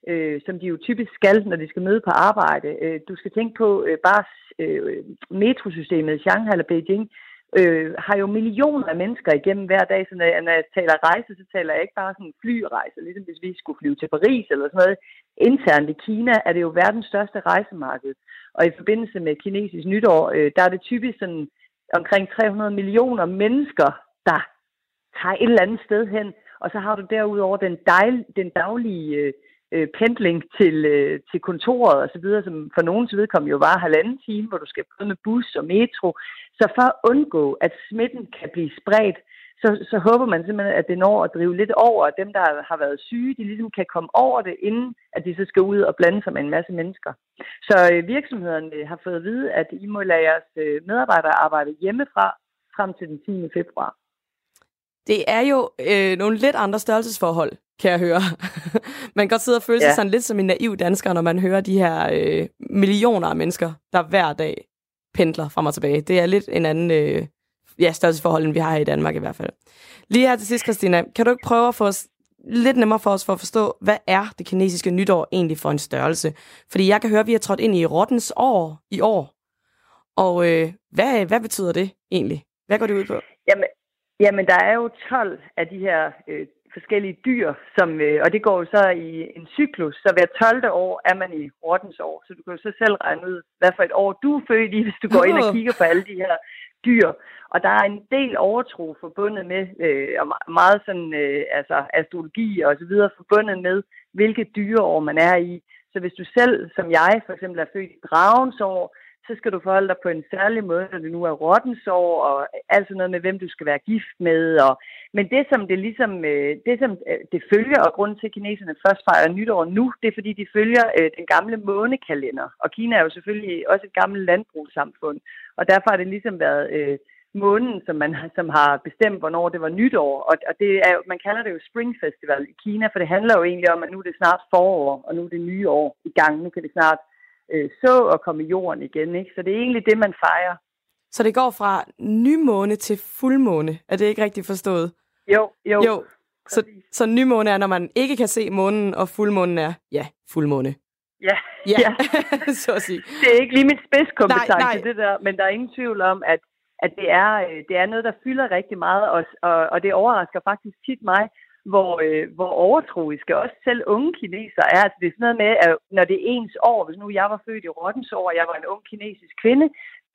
øh, som de jo typisk skal, når de skal møde på arbejde. Øh, du skal tænke på øh, bare øh, metrosystemet i Shanghai eller Beijing øh, har jo millioner af mennesker igennem hver dag, så når jeg, når jeg taler rejse, så taler jeg ikke bare sådan flyrejse, ligesom hvis vi skulle flyve til Paris eller sådan noget. Internt i Kina er det jo verdens største rejsemarked, og i forbindelse med kinesisk nytår, øh, der er det typisk sådan omkring 300 millioner mennesker, der tager et eller andet sted hen, og så har du derudover den, dejl, den daglige øh, øh, pendling til, øh, til kontoret og så videre, som for nogens vedkommende jo var halvanden time, hvor du skal både med bus og metro. Så for at undgå, at smitten kan blive spredt, så, så håber man simpelthen, at det når at drive lidt over, at dem, der har været syge, de ligesom kan komme over det, inden at de så skal ud og blande sig med en masse mennesker. Så øh, virksomhederne øh, har fået at vide, at I må lade jeres øh, medarbejdere arbejde hjemmefra frem til den 10. februar. Det er jo øh, nogle lidt andre størrelsesforhold, kan jeg høre. man kan godt sidde og føle sig ja. sådan lidt som en naiv dansker, når man hører de her øh, millioner af mennesker, der hver dag pendler frem og tilbage. Det er lidt en anden, øh, ja, størrelsesforhold, end vi har her i Danmark i hvert fald. Lige her til sidst, Christina, kan du ikke prøve at få os lidt nemmere for os for at forstå, hvad er det kinesiske nytår egentlig for en størrelse? Fordi jeg kan høre, at vi har trådt ind i rottens år i år. Og øh, hvad, hvad betyder det egentlig? Hvad går det ud på? Jamen, jamen der er jo 12 af de her øh, forskellige dyr, som, øh, og det går jo så i en cyklus, så hver 12. år er man i rottens år, så du kan jo så selv regne ud, hvad for et år du er født i, hvis du går ind og kigger på alle de her dyr. Og der er en del overtro forbundet med, øh, og meget sådan, øh, altså astrologi og så videre, forbundet med, hvilke dyreår man er i. Så hvis du selv, som jeg for eksempel, er født i dragens år, så skal du forholde dig på en særlig måde, når det nu er rottensår, og alt noget med, hvem du skal være gift med. Og, men det, som det ligesom, øh, det, som øh, det følger, og grunden til, at kineserne først fejrer nytår nu, det er, fordi de følger øh, den gamle månekalender. Og Kina er jo selvfølgelig også et gammelt landbrugssamfund, og derfor har det ligesom været øh, månen, som, man, som har bestemt, hvornår det var nytår. Og, og det er, man kalder det jo Spring Festival i Kina, for det handler jo egentlig om, at nu er det snart forår, og nu er det nye år i gang. Nu kan det snart øh, så og komme i jorden igen. Ikke? Så det er egentlig det, man fejrer. Så det går fra nymåne til fuldmåne. Er det ikke rigtigt forstået? Jo, jo. jo. Så, så nymåne er, når man ikke kan se månen, og fuldmånen er, ja, fuldmåne. Ja, ja. ja. så at sige. Det er ikke lige mit spidskompetence, nej, nej. det der, men der er ingen tvivl om, at, at det, er, øh, det er noget, der fylder rigtig meget, og, og, og det overrasker faktisk tit mig, hvor, øh, hvor overtroiske også selv unge kinesere er. Altså, det er sådan noget med, at når det er ens år, hvis nu jeg var født i rottens år, og jeg var en ung kinesisk kvinde,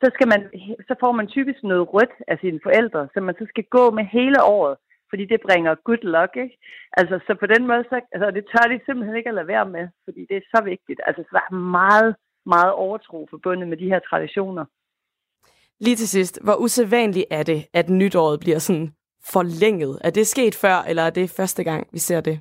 så, skal man, så får man typisk noget rødt af sine forældre, som man så skal gå med hele året, fordi det bringer good luck, ikke? Altså, så på den måde, så, altså, det tør de simpelthen ikke at lade være med, fordi det er så vigtigt. Altså, så der er meget, meget overtro forbundet med de her traditioner. Lige til sidst, hvor usædvanligt er det, at nytåret bliver sådan forlænget? Er det sket før, eller er det første gang, vi ser det?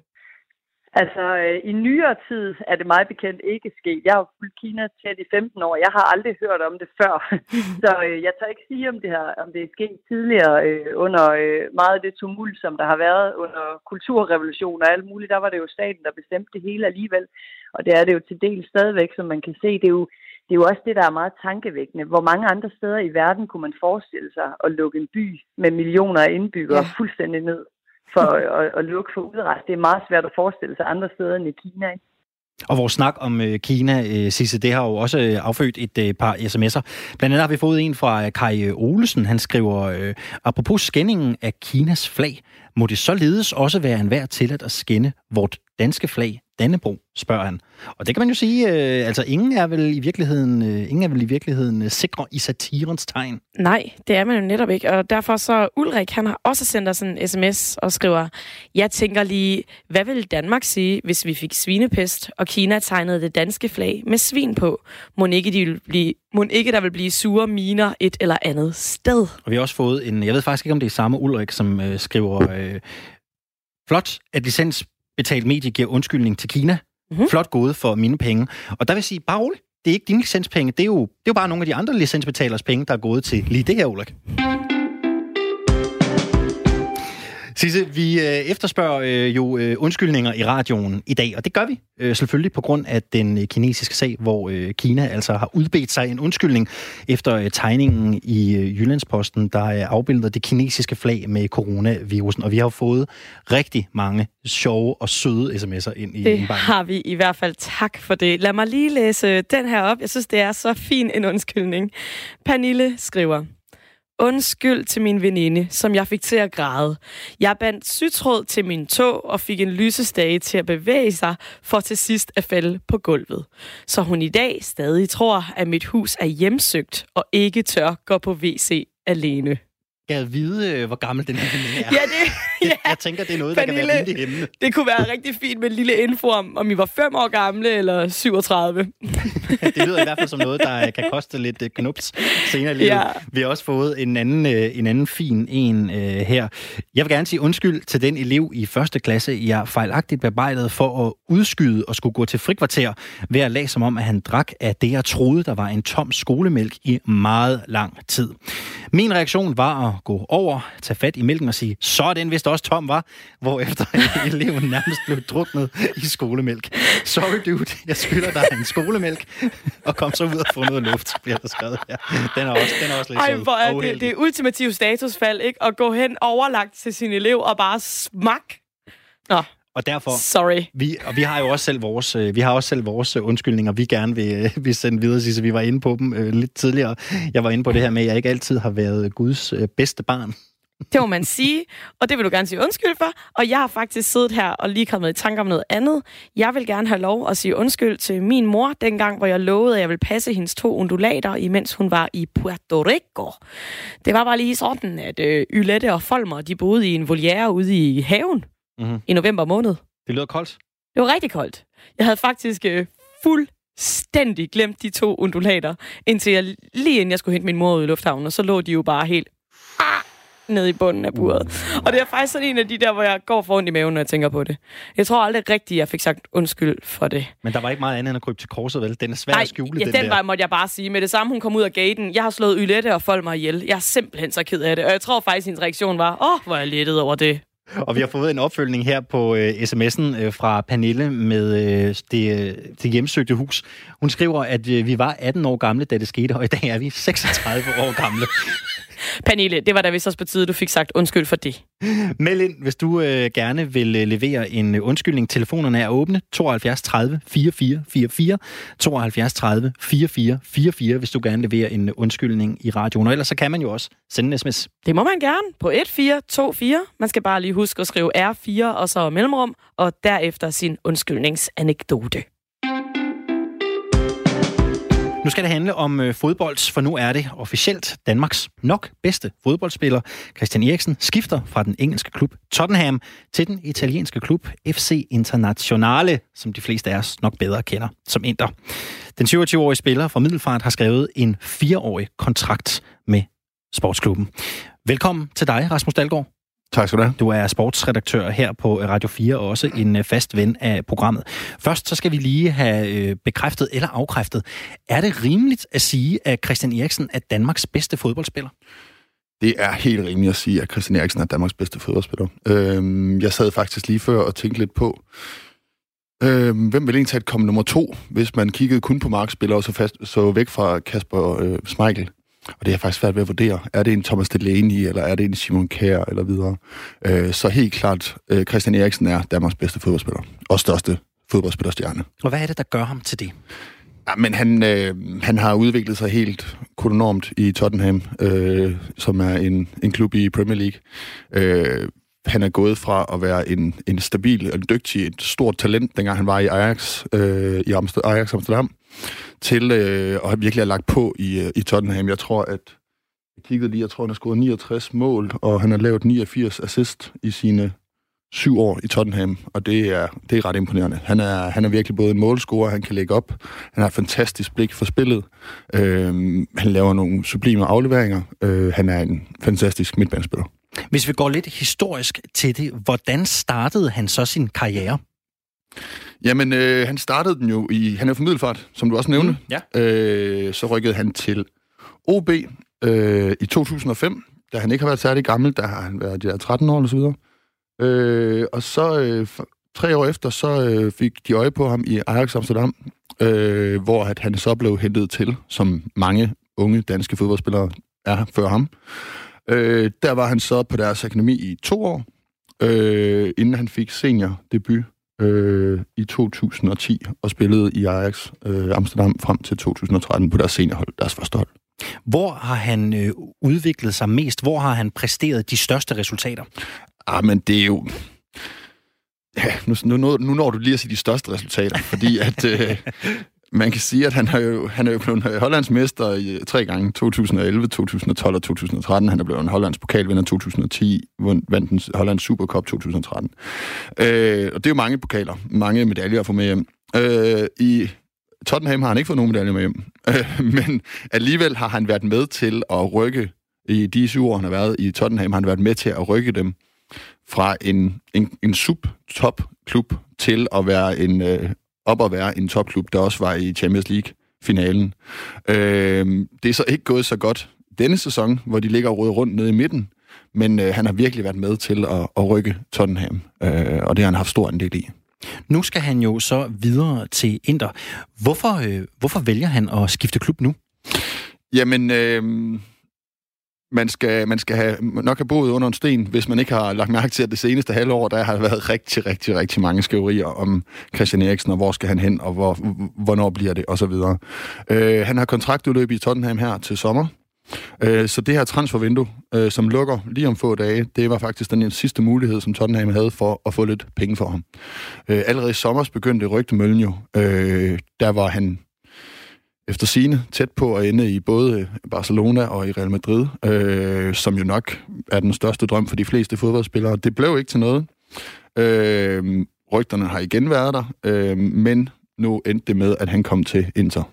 Altså, øh, i nyere tid er det meget bekendt ikke sket. Jeg har fulgt Kina tæt i 15 år. Jeg har aldrig hørt om det før. Så øh, jeg tør ikke sige, om det, her, om det er sket tidligere øh, under øh, meget af det tumult, som der har været under kulturrevolution og alt muligt. Der var det jo staten, der bestemte det hele alligevel. Og det er det jo til del stadigvæk, som man kan se. Det er jo, det er jo også det, der er meget tankevækkende. Hvor mange andre steder i verden kunne man forestille sig at lukke en by med millioner af indbyggere ja. fuldstændig ned for at, at lukke for udrejse? Det er meget svært at forestille sig andre steder end i Kina. Ikke? Og vores snak om øh, Kina, øh, Sisse, det har jo også øh, affødt et øh, par sms'er. Blandt andet har vi fået en fra Kai Olesen. Han skriver, øh, apropos skændingen af Kinas flag, må det således også være en værd til at skænde vort danske flag Dannebro, spørger han. Og det kan man jo sige, øh, altså ingen er vel i virkeligheden, øh, ingen er vel i virkeligheden øh, sikre i satirens tegn. Nej, det er man jo netop ikke, og derfor så Ulrik, han har også sendt os en sms og skriver, jeg tænker lige, hvad vil Danmark sige, hvis vi fik svinepest, og Kina tegnede det danske flag med svin på? Må ikke, de vil blive, må ikke der vil blive sure miner et eller andet sted? Og vi har også fået en, jeg ved faktisk ikke, om det er samme Ulrik, som øh, skriver, øh, flot, at licens betalt medie giver undskyldning til Kina. Mm-hmm. Flot gået for mine penge. Og der vil jeg sige, bare roligt. Det er ikke dine licenspenge. Det er, jo, det er jo bare nogle af de andre licensbetalers penge, der er gået til lige det her, Ulrik. Sisse, vi øh, efterspørger øh, jo øh, undskyldninger i radioen i dag, og det gør vi selvfølgelig på grund af den kinesiske sag, hvor Kina altså har udbedt sig en undskyldning efter tegningen i Jyllandsposten, der er afbildet det kinesiske flag med coronavirusen, og vi har fået rigtig mange sjove og søde sms'er ind i Det har vi i hvert fald. Tak for det. Lad mig lige læse den her op. Jeg synes, det er så fin en undskyldning. Pernille skriver, Undskyld til min veninde, som jeg fik til at græde. Jeg bandt sytråd til min tog og fik en lysestage til at bevæge sig, for til sidst at falde på gulvet. Så hun i dag stadig tror, at mit hus er hjemsøgt og ikke tør gå på WC alene jeg vide, øh, hvor gammel den her veninde er. Ja, det, ja. Jeg, jeg tænker, det er noget, Pernille, der kan være rimelig hemmende. Det kunne være rigtig fint med en lille info om, om I var 5 år gamle eller 37. det lyder i hvert fald som noget, der kan koste lidt øh, knups senere i. Ja. Vi har også fået en anden, øh, en anden fin en her. Jeg vil gerne sige undskyld til den elev i første klasse, jeg fejlagtigt bearbejdet for at udskyde og skulle gå til frikvarter ved at lade som om, at han drak af det, jeg troede, der var en tom skolemælk i meget lang tid. Min reaktion var at gå over, tage fat i mælken og sige, så er den vist også tom, var, hvorefter eleven nærmest blev druknet i skolemælk. Sorry dude, jeg skylder dig en skolemælk, og kom så ud og få noget luft, bliver der skrevet her. Den er også, den er også lidt Ej, hvor er det, det er ultimativ statusfald, ikke? At gå hen overlagt til sin elev og bare smak. Nå, Og derfor, sorry. vi, og vi har jo også selv vores, øh, vi har også selv vores øh, undskyldninger, vi gerne vil, øh, vil sende videre, så vi var inde på dem øh, lidt tidligere. Jeg var inde på det her med, at jeg ikke altid har været Guds øh, bedste barn. Det må man sige, og det vil du gerne sige undskyld for. Og jeg har faktisk siddet her og lige kommet i tanke om noget andet. Jeg vil gerne have lov at sige undskyld til min mor, dengang hvor jeg lovede, at jeg ville passe hendes to undulater, imens hun var i Puerto Rico. Det var bare lige sådan, at øh, Ylette og Folmer, de boede i en voliere ude i haven Mm-hmm. i november måned. Det lyder koldt. Det var rigtig koldt. Jeg havde faktisk øh, fuldstændig glemt de to undulater, indtil jeg, lige inden jeg skulle hente min mor ud i lufthavnen, og så lå de jo bare helt ah, nede i bunden af buret. Og det er faktisk sådan en af de der, hvor jeg går for ondt i maven, når jeg tænker på det. Jeg tror aldrig rigtigt, jeg fik sagt undskyld for det. Men der var ikke meget andet end at krybe til korset, vel? Den er svær Nej, at skjule, ja, den, den der. var, måtte jeg bare sige. Med det samme, hun kom ud af gaten. Jeg har slået Ylette og folk mig ihjel. Jeg er simpelthen så ked af det. Og jeg tror faktisk, hendes reaktion var, åh, oh, hvor er jeg lettet over det. Og vi har fået en opfølgning her på øh, sms'en øh, fra Pernille med øh, det, øh, det hjemsøgte hus. Hun skriver, at øh, vi var 18 år gamle, da det skete, og i dag er vi 36 år gamle. Pernille, det var da vist også på tide, du fik sagt undskyld for det. Meld ind, hvis du øh, gerne vil øh, levere en undskyldning. Telefonerne er åbne. 72 30 44 44. 72 30 44 44, hvis du gerne leverer en undskyldning i radioen. Og ellers så kan man jo også sende en sms. Det må man gerne på 1424. Man skal bare lige huske at skrive R4 og så mellemrum, og derefter sin undskyldningsanekdote. Nu skal det handle om øh, fodbold, for nu er det officielt Danmarks nok bedste fodboldspiller. Christian Eriksen skifter fra den engelske klub Tottenham til den italienske klub FC Internazionale, som de fleste af os nok bedre kender som Inter. Den 27-årige spiller fra Middelfart har skrevet en fireårig kontrakt med sportsklubben. Velkommen til dig, Rasmus Dalgaard. Tak skal du have. Du er sportsredaktør her på Radio 4 og også en øh, fast ven af programmet. Først så skal vi lige have øh, bekræftet eller afkræftet. Er det rimeligt at sige, at Christian Eriksen er Danmarks bedste fodboldspiller? Det er helt rimeligt at sige, at Christian Eriksen er Danmarks bedste fodboldspiller. Øhm, jeg sad faktisk lige før og tænkte lidt på, øhm, hvem vil egentlig komme nummer to, hvis man kiggede kun på markspillere og så, fast, så væk fra Kasper øh, Schmeichel. Og det er jeg faktisk svært ved at vurdere. Er det en Thomas Delaney, eller er det en Simon Kjær, eller videre? Øh, så helt klart, øh, Christian Eriksen er Danmarks bedste fodboldspiller. Og største fodboldspillerstjerne. Og hvad er det, der gør ham til det? Ja, men han, øh, han har udviklet sig helt kolonormt i Tottenham, øh, som er en, en klub i Premier League. Øh, han er gået fra at være en, en stabil og dygtig, et stort talent, dengang han var i Ajax, øh, i Amster, Ajax Amsterdam, til øh, har virkelig lagt på i, øh, i Tottenham. Jeg tror, at jeg kiggede lige, jeg tror, han har scoret 69 mål, og han har lavet 89 assist i sine syv år i Tottenham, og det er, det er ret imponerende. Han er, han er virkelig både en målscorer, han kan lægge op, han har et fantastisk blik for spillet, øh, han laver nogle sublime afleveringer, øh, han er en fantastisk midtbanespiller. Hvis vi går lidt historisk til det, hvordan startede han så sin karriere? Jamen, øh, han startede den jo i... Han er fra Middelfart, som du også nævnte. Mm, ja. Øh, så rykkede han til OB øh, i 2005, da han ikke har været særlig gammel, der har han været de der 13 år eller så videre. Øh, og så øh, tre år efter, så øh, fik de øje på ham i Ajax Amsterdam, øh, hvor at han så blev hentet til, som mange unge danske fodboldspillere er før ham. Øh, der var han så på deres akademi i to år, øh, inden han fik seniordebut øh, i 2010 og spillede i Ajax øh, Amsterdam frem til 2013 på deres seniorhold, deres første hold. Hvor har han øh, udviklet sig mest? Hvor har han præsteret de største resultater? Ah, men det er jo... Ja, nu, nu, nu når du lige at sige de største resultater, fordi at øh, man kan sige, at han er jo, han er jo blevet Hollandsmester i, øh, tre gange, 2011, 2012 og 2013. Han er blevet en Hollands pokalvinder 2010, vandt den Hollands Supercup 2013. Øh, og det er jo mange pokaler, mange medaljer at få med hjem. Øh, I Tottenham har han ikke fået nogen medaljer med hjem, øh, men alligevel har han været med til at rykke i de syv år, han har været i Tottenham, har han været med til at rykke dem fra en, en, en sub-top-klub til at være en, øh, op at være en topklub, der også var i Champions League-finalen. Øh, det er så ikke gået så godt denne sæson, hvor de ligger og rundt nede i midten, men øh, han har virkelig været med til at, at rykke Tottenham, øh, og det har han haft stor andel i. Nu skal han jo så videre til Inter. Hvorfor, øh, hvorfor vælger han at skifte klub nu? Jamen, øh, man skal, man skal have, nok have boet under en sten, hvis man ikke har lagt mærke til, at det seneste halvår, der har været rigtig, rigtig, rigtig mange skriverier om Christian Eriksen, og hvor skal han hen, og hvor, hvornår bliver det, og så videre. Øh, han har kontraktudløb i Tottenham her til sommer, øh, så det her transfervindue, øh, som lukker lige om få dage, det var faktisk den sidste mulighed, som Tottenham havde for at få lidt penge for ham. Øh, allerede i sommer begyndte rygtemøllen jo. Øh, der var han efter sine tæt på at ende i både øh, Barcelona og i Real Madrid, øh, som jo nok er den største drøm for de fleste fodboldspillere. Det blev ikke til noget. Øh, rygterne har igen været der, øh, men nu endte det med, at han kom til Inter.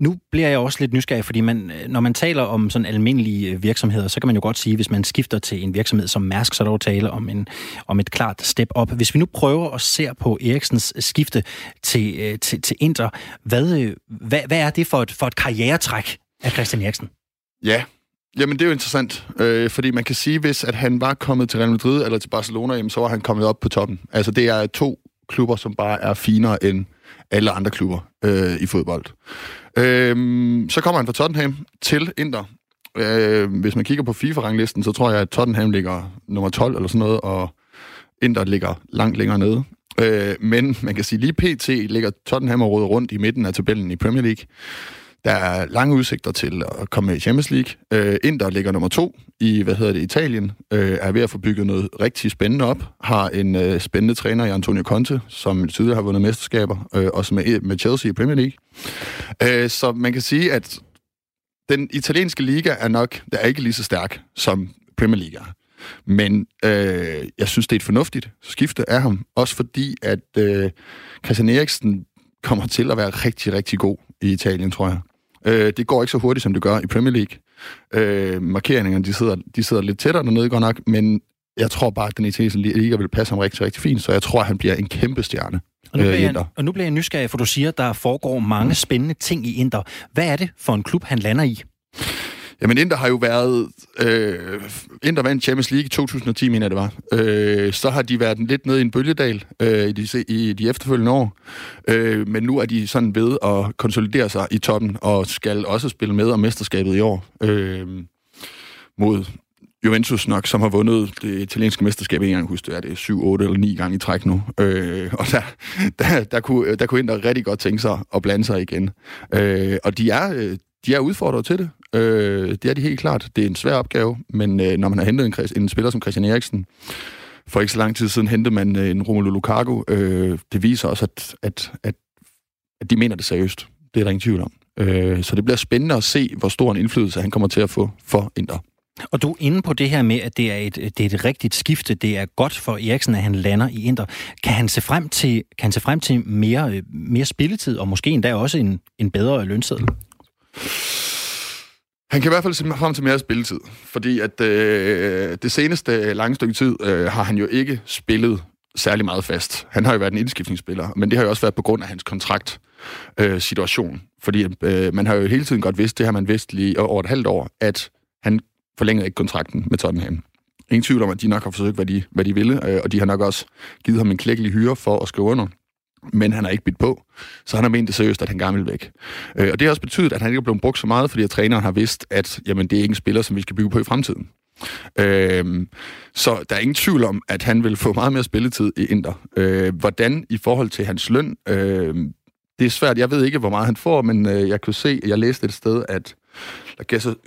Nu bliver jeg også lidt nysgerrig, fordi man, øh, når man taler om sådan almindelige øh, virksomheder, så kan man jo godt sige, hvis man skifter til en virksomhed som Mærsk, så er der jo tale om, en, om et klart step op. Hvis vi nu prøver at se på Eriksens øh, skifte til, til, til Inter, hvad, hvad, hvad er det for et, for et karrieretræk af Christian Eriksen? Ja, Jamen, det er jo interessant, øh, fordi man kan sige, hvis at han var kommet til Real Madrid eller til Barcelona, jamen, så var han kommet op på toppen. Altså, det er to klubber, som bare er finere end alle andre klubber øh, i fodbold. Øh, så kommer han fra Tottenham til Inter. Øh, hvis man kigger på FIFA-ranglisten, så tror jeg, at Tottenham ligger nummer 12 eller sådan noget, og Inter ligger langt længere nede. Øh, men man kan sige, lige pt. ligger Tottenham og rundt i midten af tabellen i Premier League. Der er lange udsigter til at komme med i Champions League. Øh, Inter ligger nummer to i, hvad hedder det, Italien. Øh, er ved at få bygget noget rigtig spændende op. Har en øh, spændende træner i Antonio Conte, som tidligere har vundet mesterskaber, øh, også med, med Chelsea i Premier League. Øh, så man kan sige, at den italienske liga er nok, der er ikke lige så stærk som Premier League er. Men øh, jeg synes, det er et fornuftigt skifte af ham. Også fordi, at øh, Christian Eriksen kommer til at være rigtig, rigtig god i Italien, tror jeg. Øh, det går ikke så hurtigt, som det gør i Premier League. Øh, markeringerne, de sidder, de sidder lidt tættere dernede, godt nok, men jeg tror bare, at den italienske liga vil passe ham rigtig, rigtig fint, så jeg tror, at han bliver en kæmpe stjerne. Og nu, bliver jeg, og nu bliver jeg nysgerrig, for du siger, at der foregår mange spændende ting i Inter. Hvad er det for en klub, han lander i? Jamen, Inter har jo været... Øh, Inter vandt Champions League i 2010, mener jeg det var. Øh, så har de været lidt nede i en bølgedal øh, i, de, i de efterfølgende år. Øh, men nu er de sådan ved at konsolidere sig i toppen, og skal også spille med om mesterskabet i år. Øh, mod Juventus nok, som har vundet det italienske mesterskab en gang, husk det er det 7, 8 eller 9 gange i træk nu. Øh, og der, der, der, kunne, der kunne Inter rigtig godt tænke sig at blande sig igen. Øh, og de er, øh, de er udfordret til det. Øh, det er de helt klart. Det er en svær opgave, men øh, når man har hentet en, en spiller som Christian Eriksen, for ikke så lang tid siden hentede man øh, en Romelu Lukaku. Øh, det viser også, at, at, at, at de mener det seriøst. Det er der ingen tvivl om. Øh, så det bliver spændende at se, hvor stor en indflydelse han kommer til at få for Inter. Og du er inde på det her med, at det er et, det er et rigtigt skifte. Det er godt for Eriksen, at han lander i Inter. Kan han se frem til, kan han se frem til mere, øh, mere spilletid, og måske endda også en, en bedre lønseddel? Han kan i hvert fald se frem til mere spilletid, fordi at øh, det seneste lange stykke tid øh, har han jo ikke spillet særlig meget fast. Han har jo været en indskiftningsspiller, men det har jo også været på grund af hans kontrakt øh, situation. Fordi øh, man har jo hele tiden godt vidst, det har man vidst lige over et halvt år, at han forlængede ikke kontrakten med Tottenham. Ingen tvivl om, at de nok har forsøgt, hvad de, hvad de ville, øh, og de har nok også givet ham en klækkelig hyre for at skrive under men han har ikke bidt på. Så han har ment det seriøst, at han gerne vil væk. Øh, og det har også betydet, at han ikke er blevet brugt så meget, fordi at træneren har vidst, at jamen, det er ikke en spiller, som vi skal bygge på i fremtiden. Øh, så der er ingen tvivl om, at han vil få meget mere spilletid i Inter. Øh, hvordan i forhold til hans løn, øh, det er svært. Jeg ved ikke, hvor meget han får, men øh, jeg kunne se, jeg læste et sted, at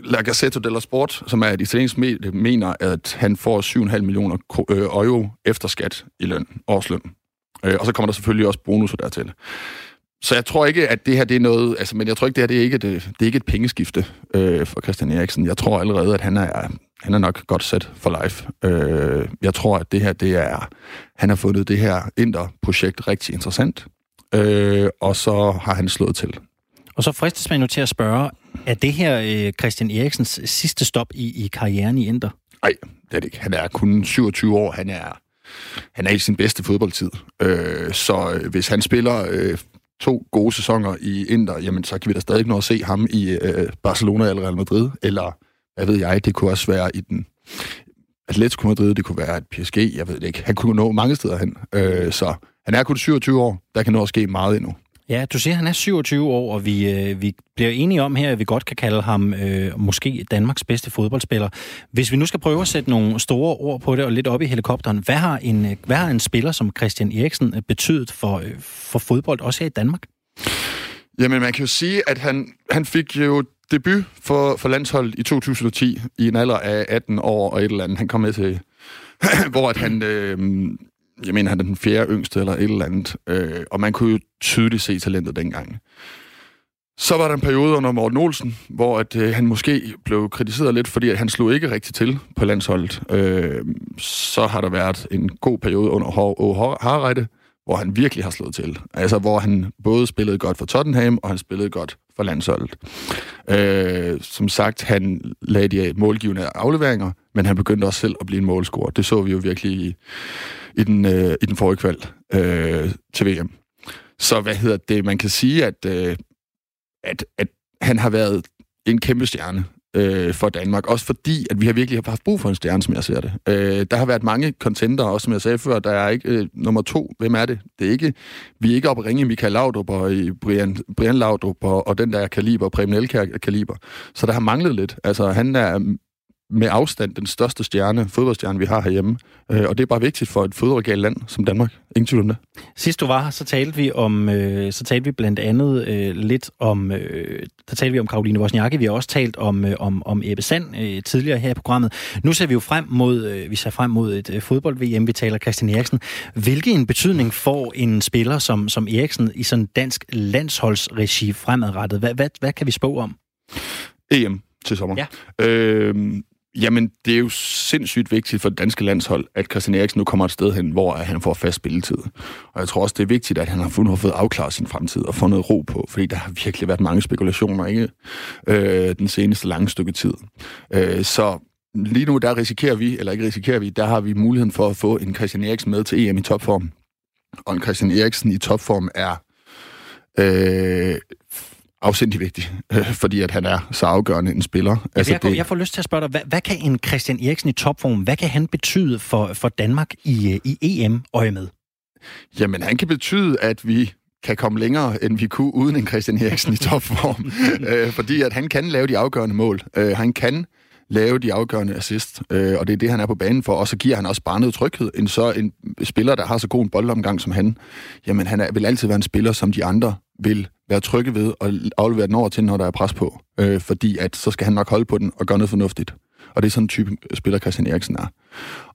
La Gazzetta dello Sport, som er et italiensk medie, mener, at han får 7,5 millioner øh, euro efter skat i løn, årsløn. Øh, og så kommer der selvfølgelig også bonusser dertil. Så jeg tror ikke, at det her det er noget... Altså, men jeg tror ikke, det her det er ikke et, det er ikke et pengeskifte øh, for Christian Eriksen. Jeg tror allerede, at han er, han er nok godt sat for life. Øh, jeg tror, at det her, det er... Han har fundet det her Inter-projekt rigtig interessant. Øh, og så har han slået til. Og så fristes man jo til at spørge, er det her øh, Christian Eriksens sidste stop i, i karrieren i Inter? Nej, det er det ikke. Han er kun 27 år. Han er han er i sin bedste fodboldtid. Øh, så øh, hvis han spiller øh, to gode sæsoner i Inter, jamen så kan vi da stadig ikke nå at se ham i øh, Barcelona eller Real Madrid, eller hvad ved jeg, det kunne også være i den Atletico Madrid, det kunne være et PSG, jeg ved det ikke. Han kunne nå mange steder hen, øh, så han er kun 27 år, der kan nå at ske meget endnu. Ja, du siger, at han er 27 år, og vi, øh, vi bliver enige om her, at vi godt kan kalde ham øh, måske Danmarks bedste fodboldspiller. Hvis vi nu skal prøve at sætte nogle store ord på det og lidt op i helikopteren, hvad har en, øh, hvad har en spiller som Christian Eriksen øh, betydet for, øh, for fodbold, også her i Danmark? Jamen, man kan jo sige, at han, han fik jo debut for, for landsholdet i 2010 i en alder af 18 år og et eller andet. Han kom med til, hvor at han øh, jeg mener, han er den fjerde yngste eller et eller andet, øh, og man kunne jo tydeligt se talentet dengang. Så var der en periode under Morten Olsen, hvor at, øh, han måske blev kritiseret lidt, fordi at han slog ikke rigtig til på landsholdet. Øh, så har der været en god periode under H.O. Harreide, hvor han virkelig har slået til. Altså, hvor han både spillede godt for Tottenham, og han spillede godt for landsholdet. Øh, som sagt, han lagde de målgivende afleveringer, men han begyndte også selv at blive en målscorer. Det så vi jo virkelig i, i, den, øh, i den forrige kval øh, til VM. Så hvad hedder det? Man kan sige, at, øh, at, at han har været en kæmpe stjerne øh, for Danmark. Også fordi, at vi har virkelig haft brug for en stjerne, som jeg ser det. Øh, der har været mange contenter, også som jeg sagde før, der er ikke øh, nummer to. Hvem er det? Det er ikke, vi er ikke oppe at ringe Michael Laudrup og i Brian, Brian Laudrup og, og den der kaliber, Preben Elkær kaliber. Så der har manglet lidt. Altså, han er med afstand den største stjerne, fodboldstjerne, vi har herhjemme. Øh, og det er bare vigtigt for et fodboldregalt land som Danmark. Ingen tvivl om det. Sidst du var her, så talte vi om, øh, så talte vi blandt andet øh, lidt om, øh, der talte vi om Karoline Wozniacki. Vi har også talt om, øh, om, om Ebbe Sand øh, tidligere her i programmet. Nu ser vi jo frem mod, øh, vi ser frem mod et øh, fodbold-VM. Vi taler Christian Eriksen. Hvilken betydning får en spiller som, som Eriksen i sådan dansk landsholdsregi fremadrettet? Hvad, hvad, hvad kan vi spå om? EM til sommer. Ja. Øh, Jamen, det er jo sindssygt vigtigt for det danske landshold, at Christian Eriksen nu kommer et sted hen, hvor han får fast spilletid. Og jeg tror også, det er vigtigt, at han har fundet, fået afklaret sin fremtid og fundet ro på, fordi der har virkelig været mange spekulationer, ikke? Øh, den seneste lange stykke tid. Øh, så lige nu, der risikerer vi, eller ikke risikerer vi, der har vi muligheden for at få en Christian Eriksen med til EM i topform. Og en Christian Eriksen i topform er øh, afsindig vigtig, øh, fordi at han er så afgørende en spiller. Altså, jeg, det... jeg får lyst til at spørge dig, hvad, hvad kan en Christian Eriksen i topform, hvad kan han betyde for, for Danmark i, øh, i EM-øje med? Jamen, han kan betyde, at vi kan komme længere, end vi kunne uden en Christian Eriksen i topform. øh, fordi at han kan lave de afgørende mål. Øh, han kan lave de afgørende assist, øh, og det er det, han er på banen for, og så giver han også bare noget tryghed. En så en spiller, der har så god en boldomgang som han, jamen han er, vil altid være en spiller, som de andre vil være trygge ved og aflevere den over til, når der er pres på. Øh, fordi at så skal han nok holde på den og gøre noget fornuftigt. Og det er sådan en type spiller, Christian Eriksen er.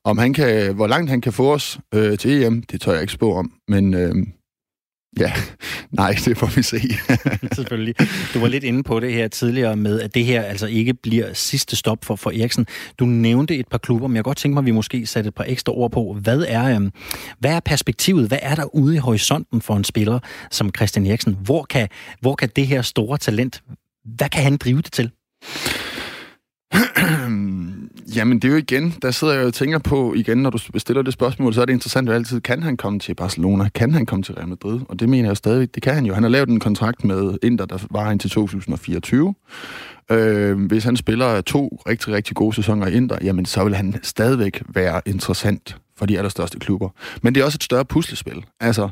Om han kan, hvor langt han kan få os øh, til EM, det tør jeg ikke spå om. Men øh, Ja, nej, det får vi se. Selvfølgelig. Du var lidt inde på det her tidligere med, at det her altså ikke bliver sidste stop for, for Eriksen. Du nævnte et par klubber, men jeg godt tænke mig, at vi måske satte et par ekstra ord på. Hvad er, øhm, hvad er perspektivet? Hvad er der ude i horisonten for en spiller som Christian Eriksen? Hvor kan, hvor kan det her store talent, hvad kan han drive det til? Jamen, det er jo igen, der sidder jeg og tænker på igen, når du stiller det spørgsmål, så er det interessant jo altid, kan han komme til Barcelona? Kan han komme til Real Madrid? Og det mener jeg stadig, det kan han jo. Han har lavet en kontrakt med Inter, der var indtil 2024. Øh, hvis han spiller to rigtig, rigtig gode sæsoner i Inter, jamen så vil han stadigvæk være interessant for de allerstørste klubber. Men det er også et større puslespil. Altså,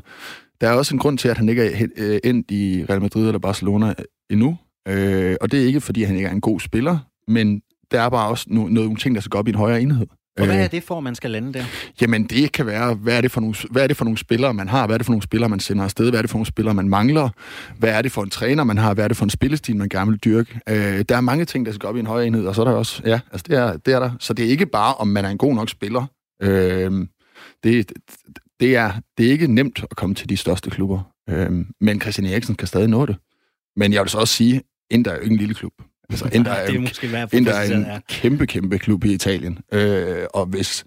der er også en grund til, at han ikke er øh, endt i Real Madrid eller Barcelona endnu. Øh, og det er ikke, fordi han ikke er en god spiller, men der er bare også no- nogle ting, der skal gå op i en højere enhed. Og hvad er det for, man skal lande der? Jamen, det kan være, hvad er det, for nogle, hvad er det for nogle spillere, man har? Hvad er det for nogle spillere, man sender afsted? Hvad er det for nogle spillere, man mangler? Hvad er det for en træner, man har? Hvad er det for en spillestil, man gerne vil dyrke? Øh, der er mange ting, der skal gå op i en højere enhed, og så er der også, ja, altså det er, det er der. Så det er ikke bare, om man er en god nok spiller. Øh, det, det, er, det er ikke nemt at komme til de største klubber. Øh, men Christian Eriksen kan stadig nå det. Men jeg vil så også sige, Inter er jo ikke en lille klub. Altså, Inter er, det er, måske Inter er en kæmpe, kæmpe klub i Italien. Øh, og hvis,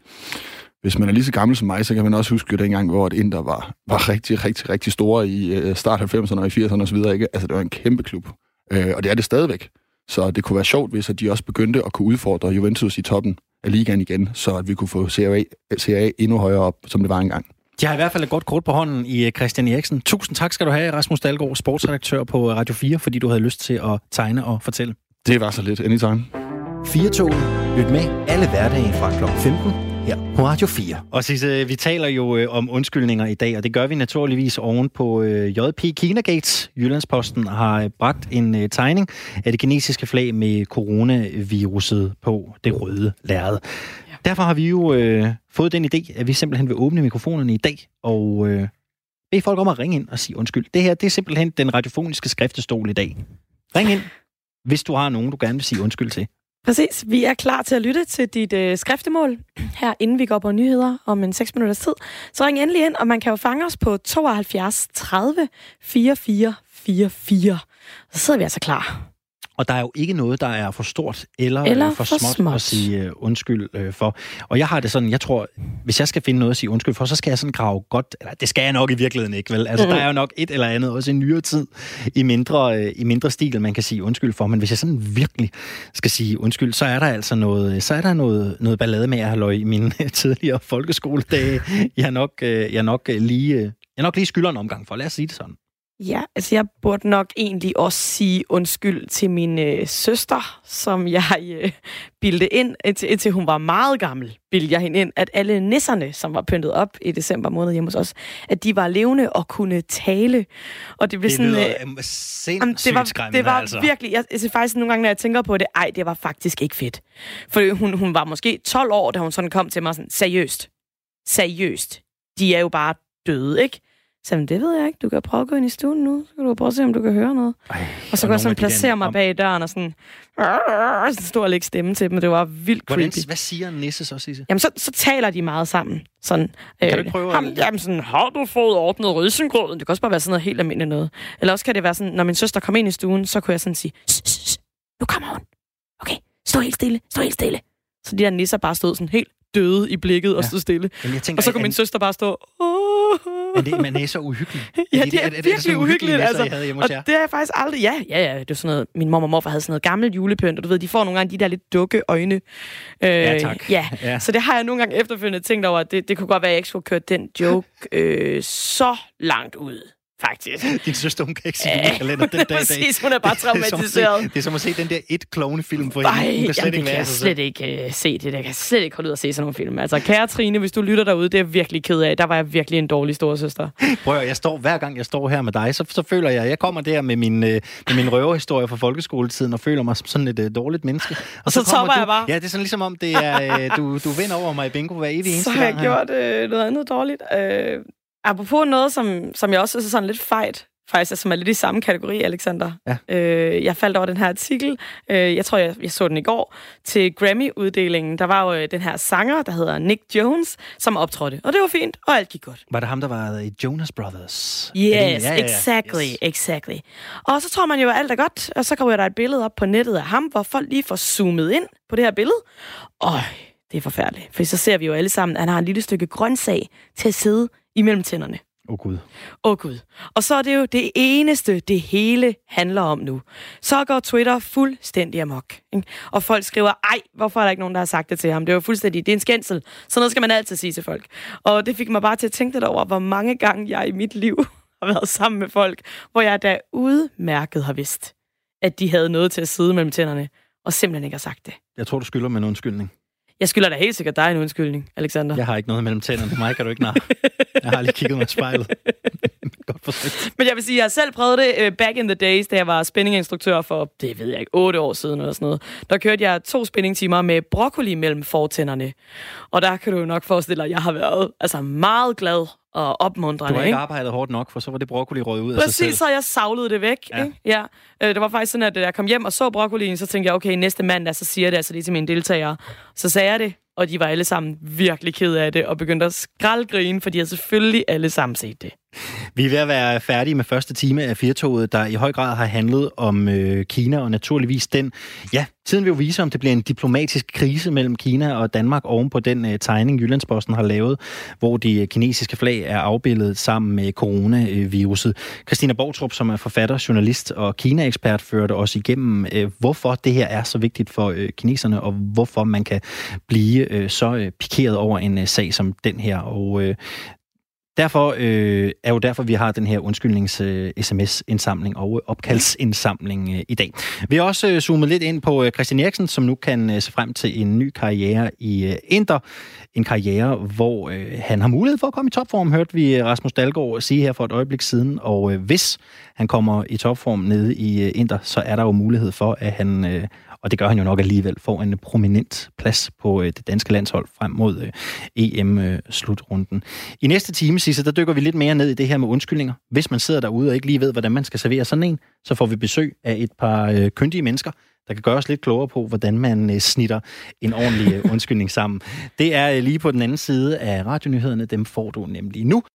hvis man er lige så gammel som mig, så kan man også huske dengang, hvor Inter var, var rigtig, rigtig, rigtig store i øh, start 90'erne og i 80'erne osv. Ikke? Altså, det var en kæmpe klub. Øh, og det er det stadigvæk. Så det kunne være sjovt, hvis at de også begyndte at kunne udfordre Juventus i toppen af ligaen igen, så at vi kunne få CRA, CRA endnu højere op, som det var engang. De har i hvert fald et godt kort på hånden i øh, Christian Eriksen. Tusind tak skal du have, Rasmus Dahlgaard, sportsredaktør på Radio 4, fordi du havde lyst til at tegne og fortælle. Det var så lidt. Anytime. 4 Lyt med alle hverdage fra kl. 15 her på Radio 4. Og Sisse, vi taler jo øh, om undskyldninger i dag, og det gør vi naturligvis oven på øh, JP Kinagate. Jyllandsposten har øh, bragt en øh, tegning af det kinesiske flag med coronaviruset på det røde lærred. Ja. Derfor har vi jo øh, fået den idé, at vi simpelthen vil åbne mikrofonerne i dag og øh, bede folk om at ringe ind og sige undskyld. Det her det er simpelthen den radiofoniske skriftestol i dag. Ring ind, hvis du har nogen, du gerne vil sige undskyld til. Præcis. Vi er klar til at lytte til dit øh, skriftemål her, inden vi går på nyheder om en 6 minutters tid. Så ring endelig ind, og man kan jo fange os på 72 30 44 44. Så sidder vi altså klar. Og der er jo ikke noget, der er for stort eller, eller for, for småt, småt at sige uh, undskyld uh, for. Og jeg har det sådan, jeg tror, hvis jeg skal finde noget at sige undskyld for, så skal jeg sådan grave godt, eller det skal jeg nok i virkeligheden ikke, vel? Altså, mm. der er jo nok et eller andet, også i nyere tid, i mindre, i mindre stil, man kan sige undskyld for. Men hvis jeg sådan virkelig skal sige undskyld, så er der altså noget, så er der noget, noget ballade med, at jeg har i mine tidligere folkeskoledage. Jeg nok, jeg nok lige, jeg nok lige skylder en omgang for, lad os sige det sådan. Ja, altså jeg burde nok egentlig også sige undskyld til min øh, søster, som jeg øh, bildte ind, indtil, indtil hun var meget gammel, bildte jeg hende ind, at alle nisserne, som var pyntet op i december måned hjemme hos os, at de var levende og kunne tale. Og det blev det sådan... Lyder, øh, det var, det var altså. virkelig... Jeg, jeg faktisk nogle gange, når jeg tænker på det, ej, det var faktisk ikke fedt. For hun, hun var måske 12 år, da hun sådan kom til mig sådan, seriøst, seriøst, de er jo bare døde, ikke? Så det ved jeg ikke. Du kan prøve at gå ind i stuen nu. Så kan du prøve at se, om du kan høre noget. Ej, og så kan jeg sådan placere mig bag døren og sådan... Sådan stå og lægge stemme til dem. Det var vildt Hvordan, creepy. Hvad siger Nisse så, Sisse? Jamen, så, så taler de meget sammen. Sådan, kan øh, du prøve ham, Jamen, sådan, har du fået ordnet risengrøden? Det kan også bare være sådan noget helt almindeligt noget. Eller også kan det være sådan, når min søster kom ind i stuen, så kunne jeg sådan sige, nu kommer hun. Okay, stå helt stille, stå helt stille. Så de der nisser bare stod sådan helt døde i blikket ja. og stod stille. Jamen, jeg tænker, og så kunne min søster bare stå, men det, man er så uhyggelig. ja, det er, er, er, er virkelig uhyggeligt. Altså, havde og det er faktisk aldrig... Ja, ja, ja. Det er sådan noget, min mor og morfar havde sådan noget gammelt julepynt, og du ved, de får nogle gange de der lidt dukke øjne. Øh, ja, tak. Ja. ja, så det har jeg nogle gange efterfølgende tænkt over, at det, det kunne godt være, at jeg ikke skulle køre den joke øh, så langt ud faktisk. Din søster, hun kan ikke se julekalender den dag Præcis, hun er bare traumatiseret. det, er som at se den der et klovnefilm for hende. Hun kan slet jamen, ikke det kan jeg slet ikke uh, se det. Jeg kan slet ikke holde ud at se sådan nogle film. Altså, kære Trine, hvis du lytter derude, det er jeg virkelig ked af. Der var jeg virkelig en dårlig storesøster. Prøv jeg står, hver gang jeg står her med dig, så, så føler jeg, jeg kommer der med min, øh, med min røverhistorie fra folkeskoletiden, og føler mig som sådan et uh, dårligt menneske. Og så, så topper jeg bare. Ja, det er sådan ligesom om, det er, uh, du, du vinder over mig i bingo hver evig eneste gang. Så har jeg gjort uh, noget andet dårligt. Uh, apropos noget, som, som jeg også synes er sådan lidt fejt, faktisk, som er lidt i samme kategori, Alexander. Ja. Øh, jeg faldt over den her artikel, øh, jeg tror, jeg, jeg så den i går, til Grammy-uddelingen. Der var jo øh, den her sanger, der hedder Nick Jones, som optrådte. Og det var fint, og alt gik godt. Var det ham, der var i Jonas Brothers? Yes, ja, ja, ja. exactly, yes. exactly. Og så tror man jo, at alt er godt, og så kommer der et billede op på nettet af ham, hvor folk lige får zoomet ind på det her billede. Øj, det er forfærdeligt. For så ser vi jo alle sammen, at han har en lille stykke grøntsag til at sidde imellem tænderne. Åh oh, Gud. Åh oh, Gud. Og så er det jo det eneste, det hele handler om nu. Så går Twitter fuldstændig amok. Ikke? Og folk skriver, ej, hvorfor er der ikke nogen, der har sagt det til ham? Det var fuldstændig, det er en skændsel. Så noget skal man altid sige til folk. Og det fik mig bare til at tænke lidt over, hvor mange gange jeg i mit liv har været sammen med folk, hvor jeg da udmærket har vidst, at de havde noget til at sidde mellem tænderne, og simpelthen ikke har sagt det. Jeg tror, du skylder med en undskyldning. Jeg skylder da helt sikkert dig en undskyldning, Alexander. Jeg har ikke noget mellem tænderne. På mig kan du ikke nej. Jeg har lige kigget mig i spejlet. Godt forsøgt. Men jeg vil sige, at jeg har selv prøvet det uh, back in the days, da jeg var spændinginstruktør for, det ved jeg ikke, otte år siden eller sådan noget. Der kørte jeg to spændingtimer med broccoli mellem fortænderne. Og der kan du jo nok forestille dig, at jeg har været altså, meget glad og opmuntrende. Du har ikke, ikke arbejdet hårdt nok, for så var det broccoli røget ud Præcis, af sig selv. så jeg savlede det væk. Ja. Ikke? Ja. Øh, det var faktisk sådan, at da jeg kom hjem og så broccolien, så tænkte jeg, okay, næste mandag, så siger jeg det altså lige til mine deltagere. Så sagde jeg det, og de var alle sammen virkelig ked af det, og begyndte at skraldgrine, for de havde selvfølgelig alle sammen set det. Vi er ved at være færdige med første time af Firtoget, der i høj grad har handlet om øh, Kina, og naturligvis den, ja, tiden vil jo vise, om det bliver en diplomatisk krise mellem Kina og Danmark oven på den øh, tegning, Jyllandsposten har lavet, hvor de øh, kinesiske flag er afbildet sammen med coronaviruset. Christina Bortrup, som er forfatter, journalist og Kina-ekspert, førte os igennem, øh, hvorfor det her er så vigtigt for øh, kineserne, og hvorfor man kan blive øh, så øh, pikeret over en øh, sag som den her. Og øh, derfor øh, er jo derfor, vi har den her undskyldnings-sms-indsamling øh, og opkaldsindsamling øh, i dag. Vi har også øh, zoomet lidt ind på øh, Christian Eriksen, som nu kan øh, se frem til en ny karriere i øh, Inter. En karriere, hvor øh, han har mulighed for at komme i topform, hørte vi øh, Rasmus Dalgaard sige her for et øjeblik siden. Og øh, hvis han kommer i topform nede i øh, Inter, så er der jo mulighed for, at han øh, og det gør han jo nok alligevel, får en prominent plads på øh, det danske landshold frem mod øh, EM-slutrunden. Øh, I næste time, Sisse, der dykker vi lidt mere ned i det her med undskyldninger. Hvis man sidder derude og ikke lige ved, hvordan man skal servere sådan en, så får vi besøg af et par øh, kyndige mennesker, der kan gøre os lidt klogere på, hvordan man øh, snitter en ordentlig øh, undskyldning sammen. Det er øh, lige på den anden side af radionyhederne. Dem får du nemlig nu.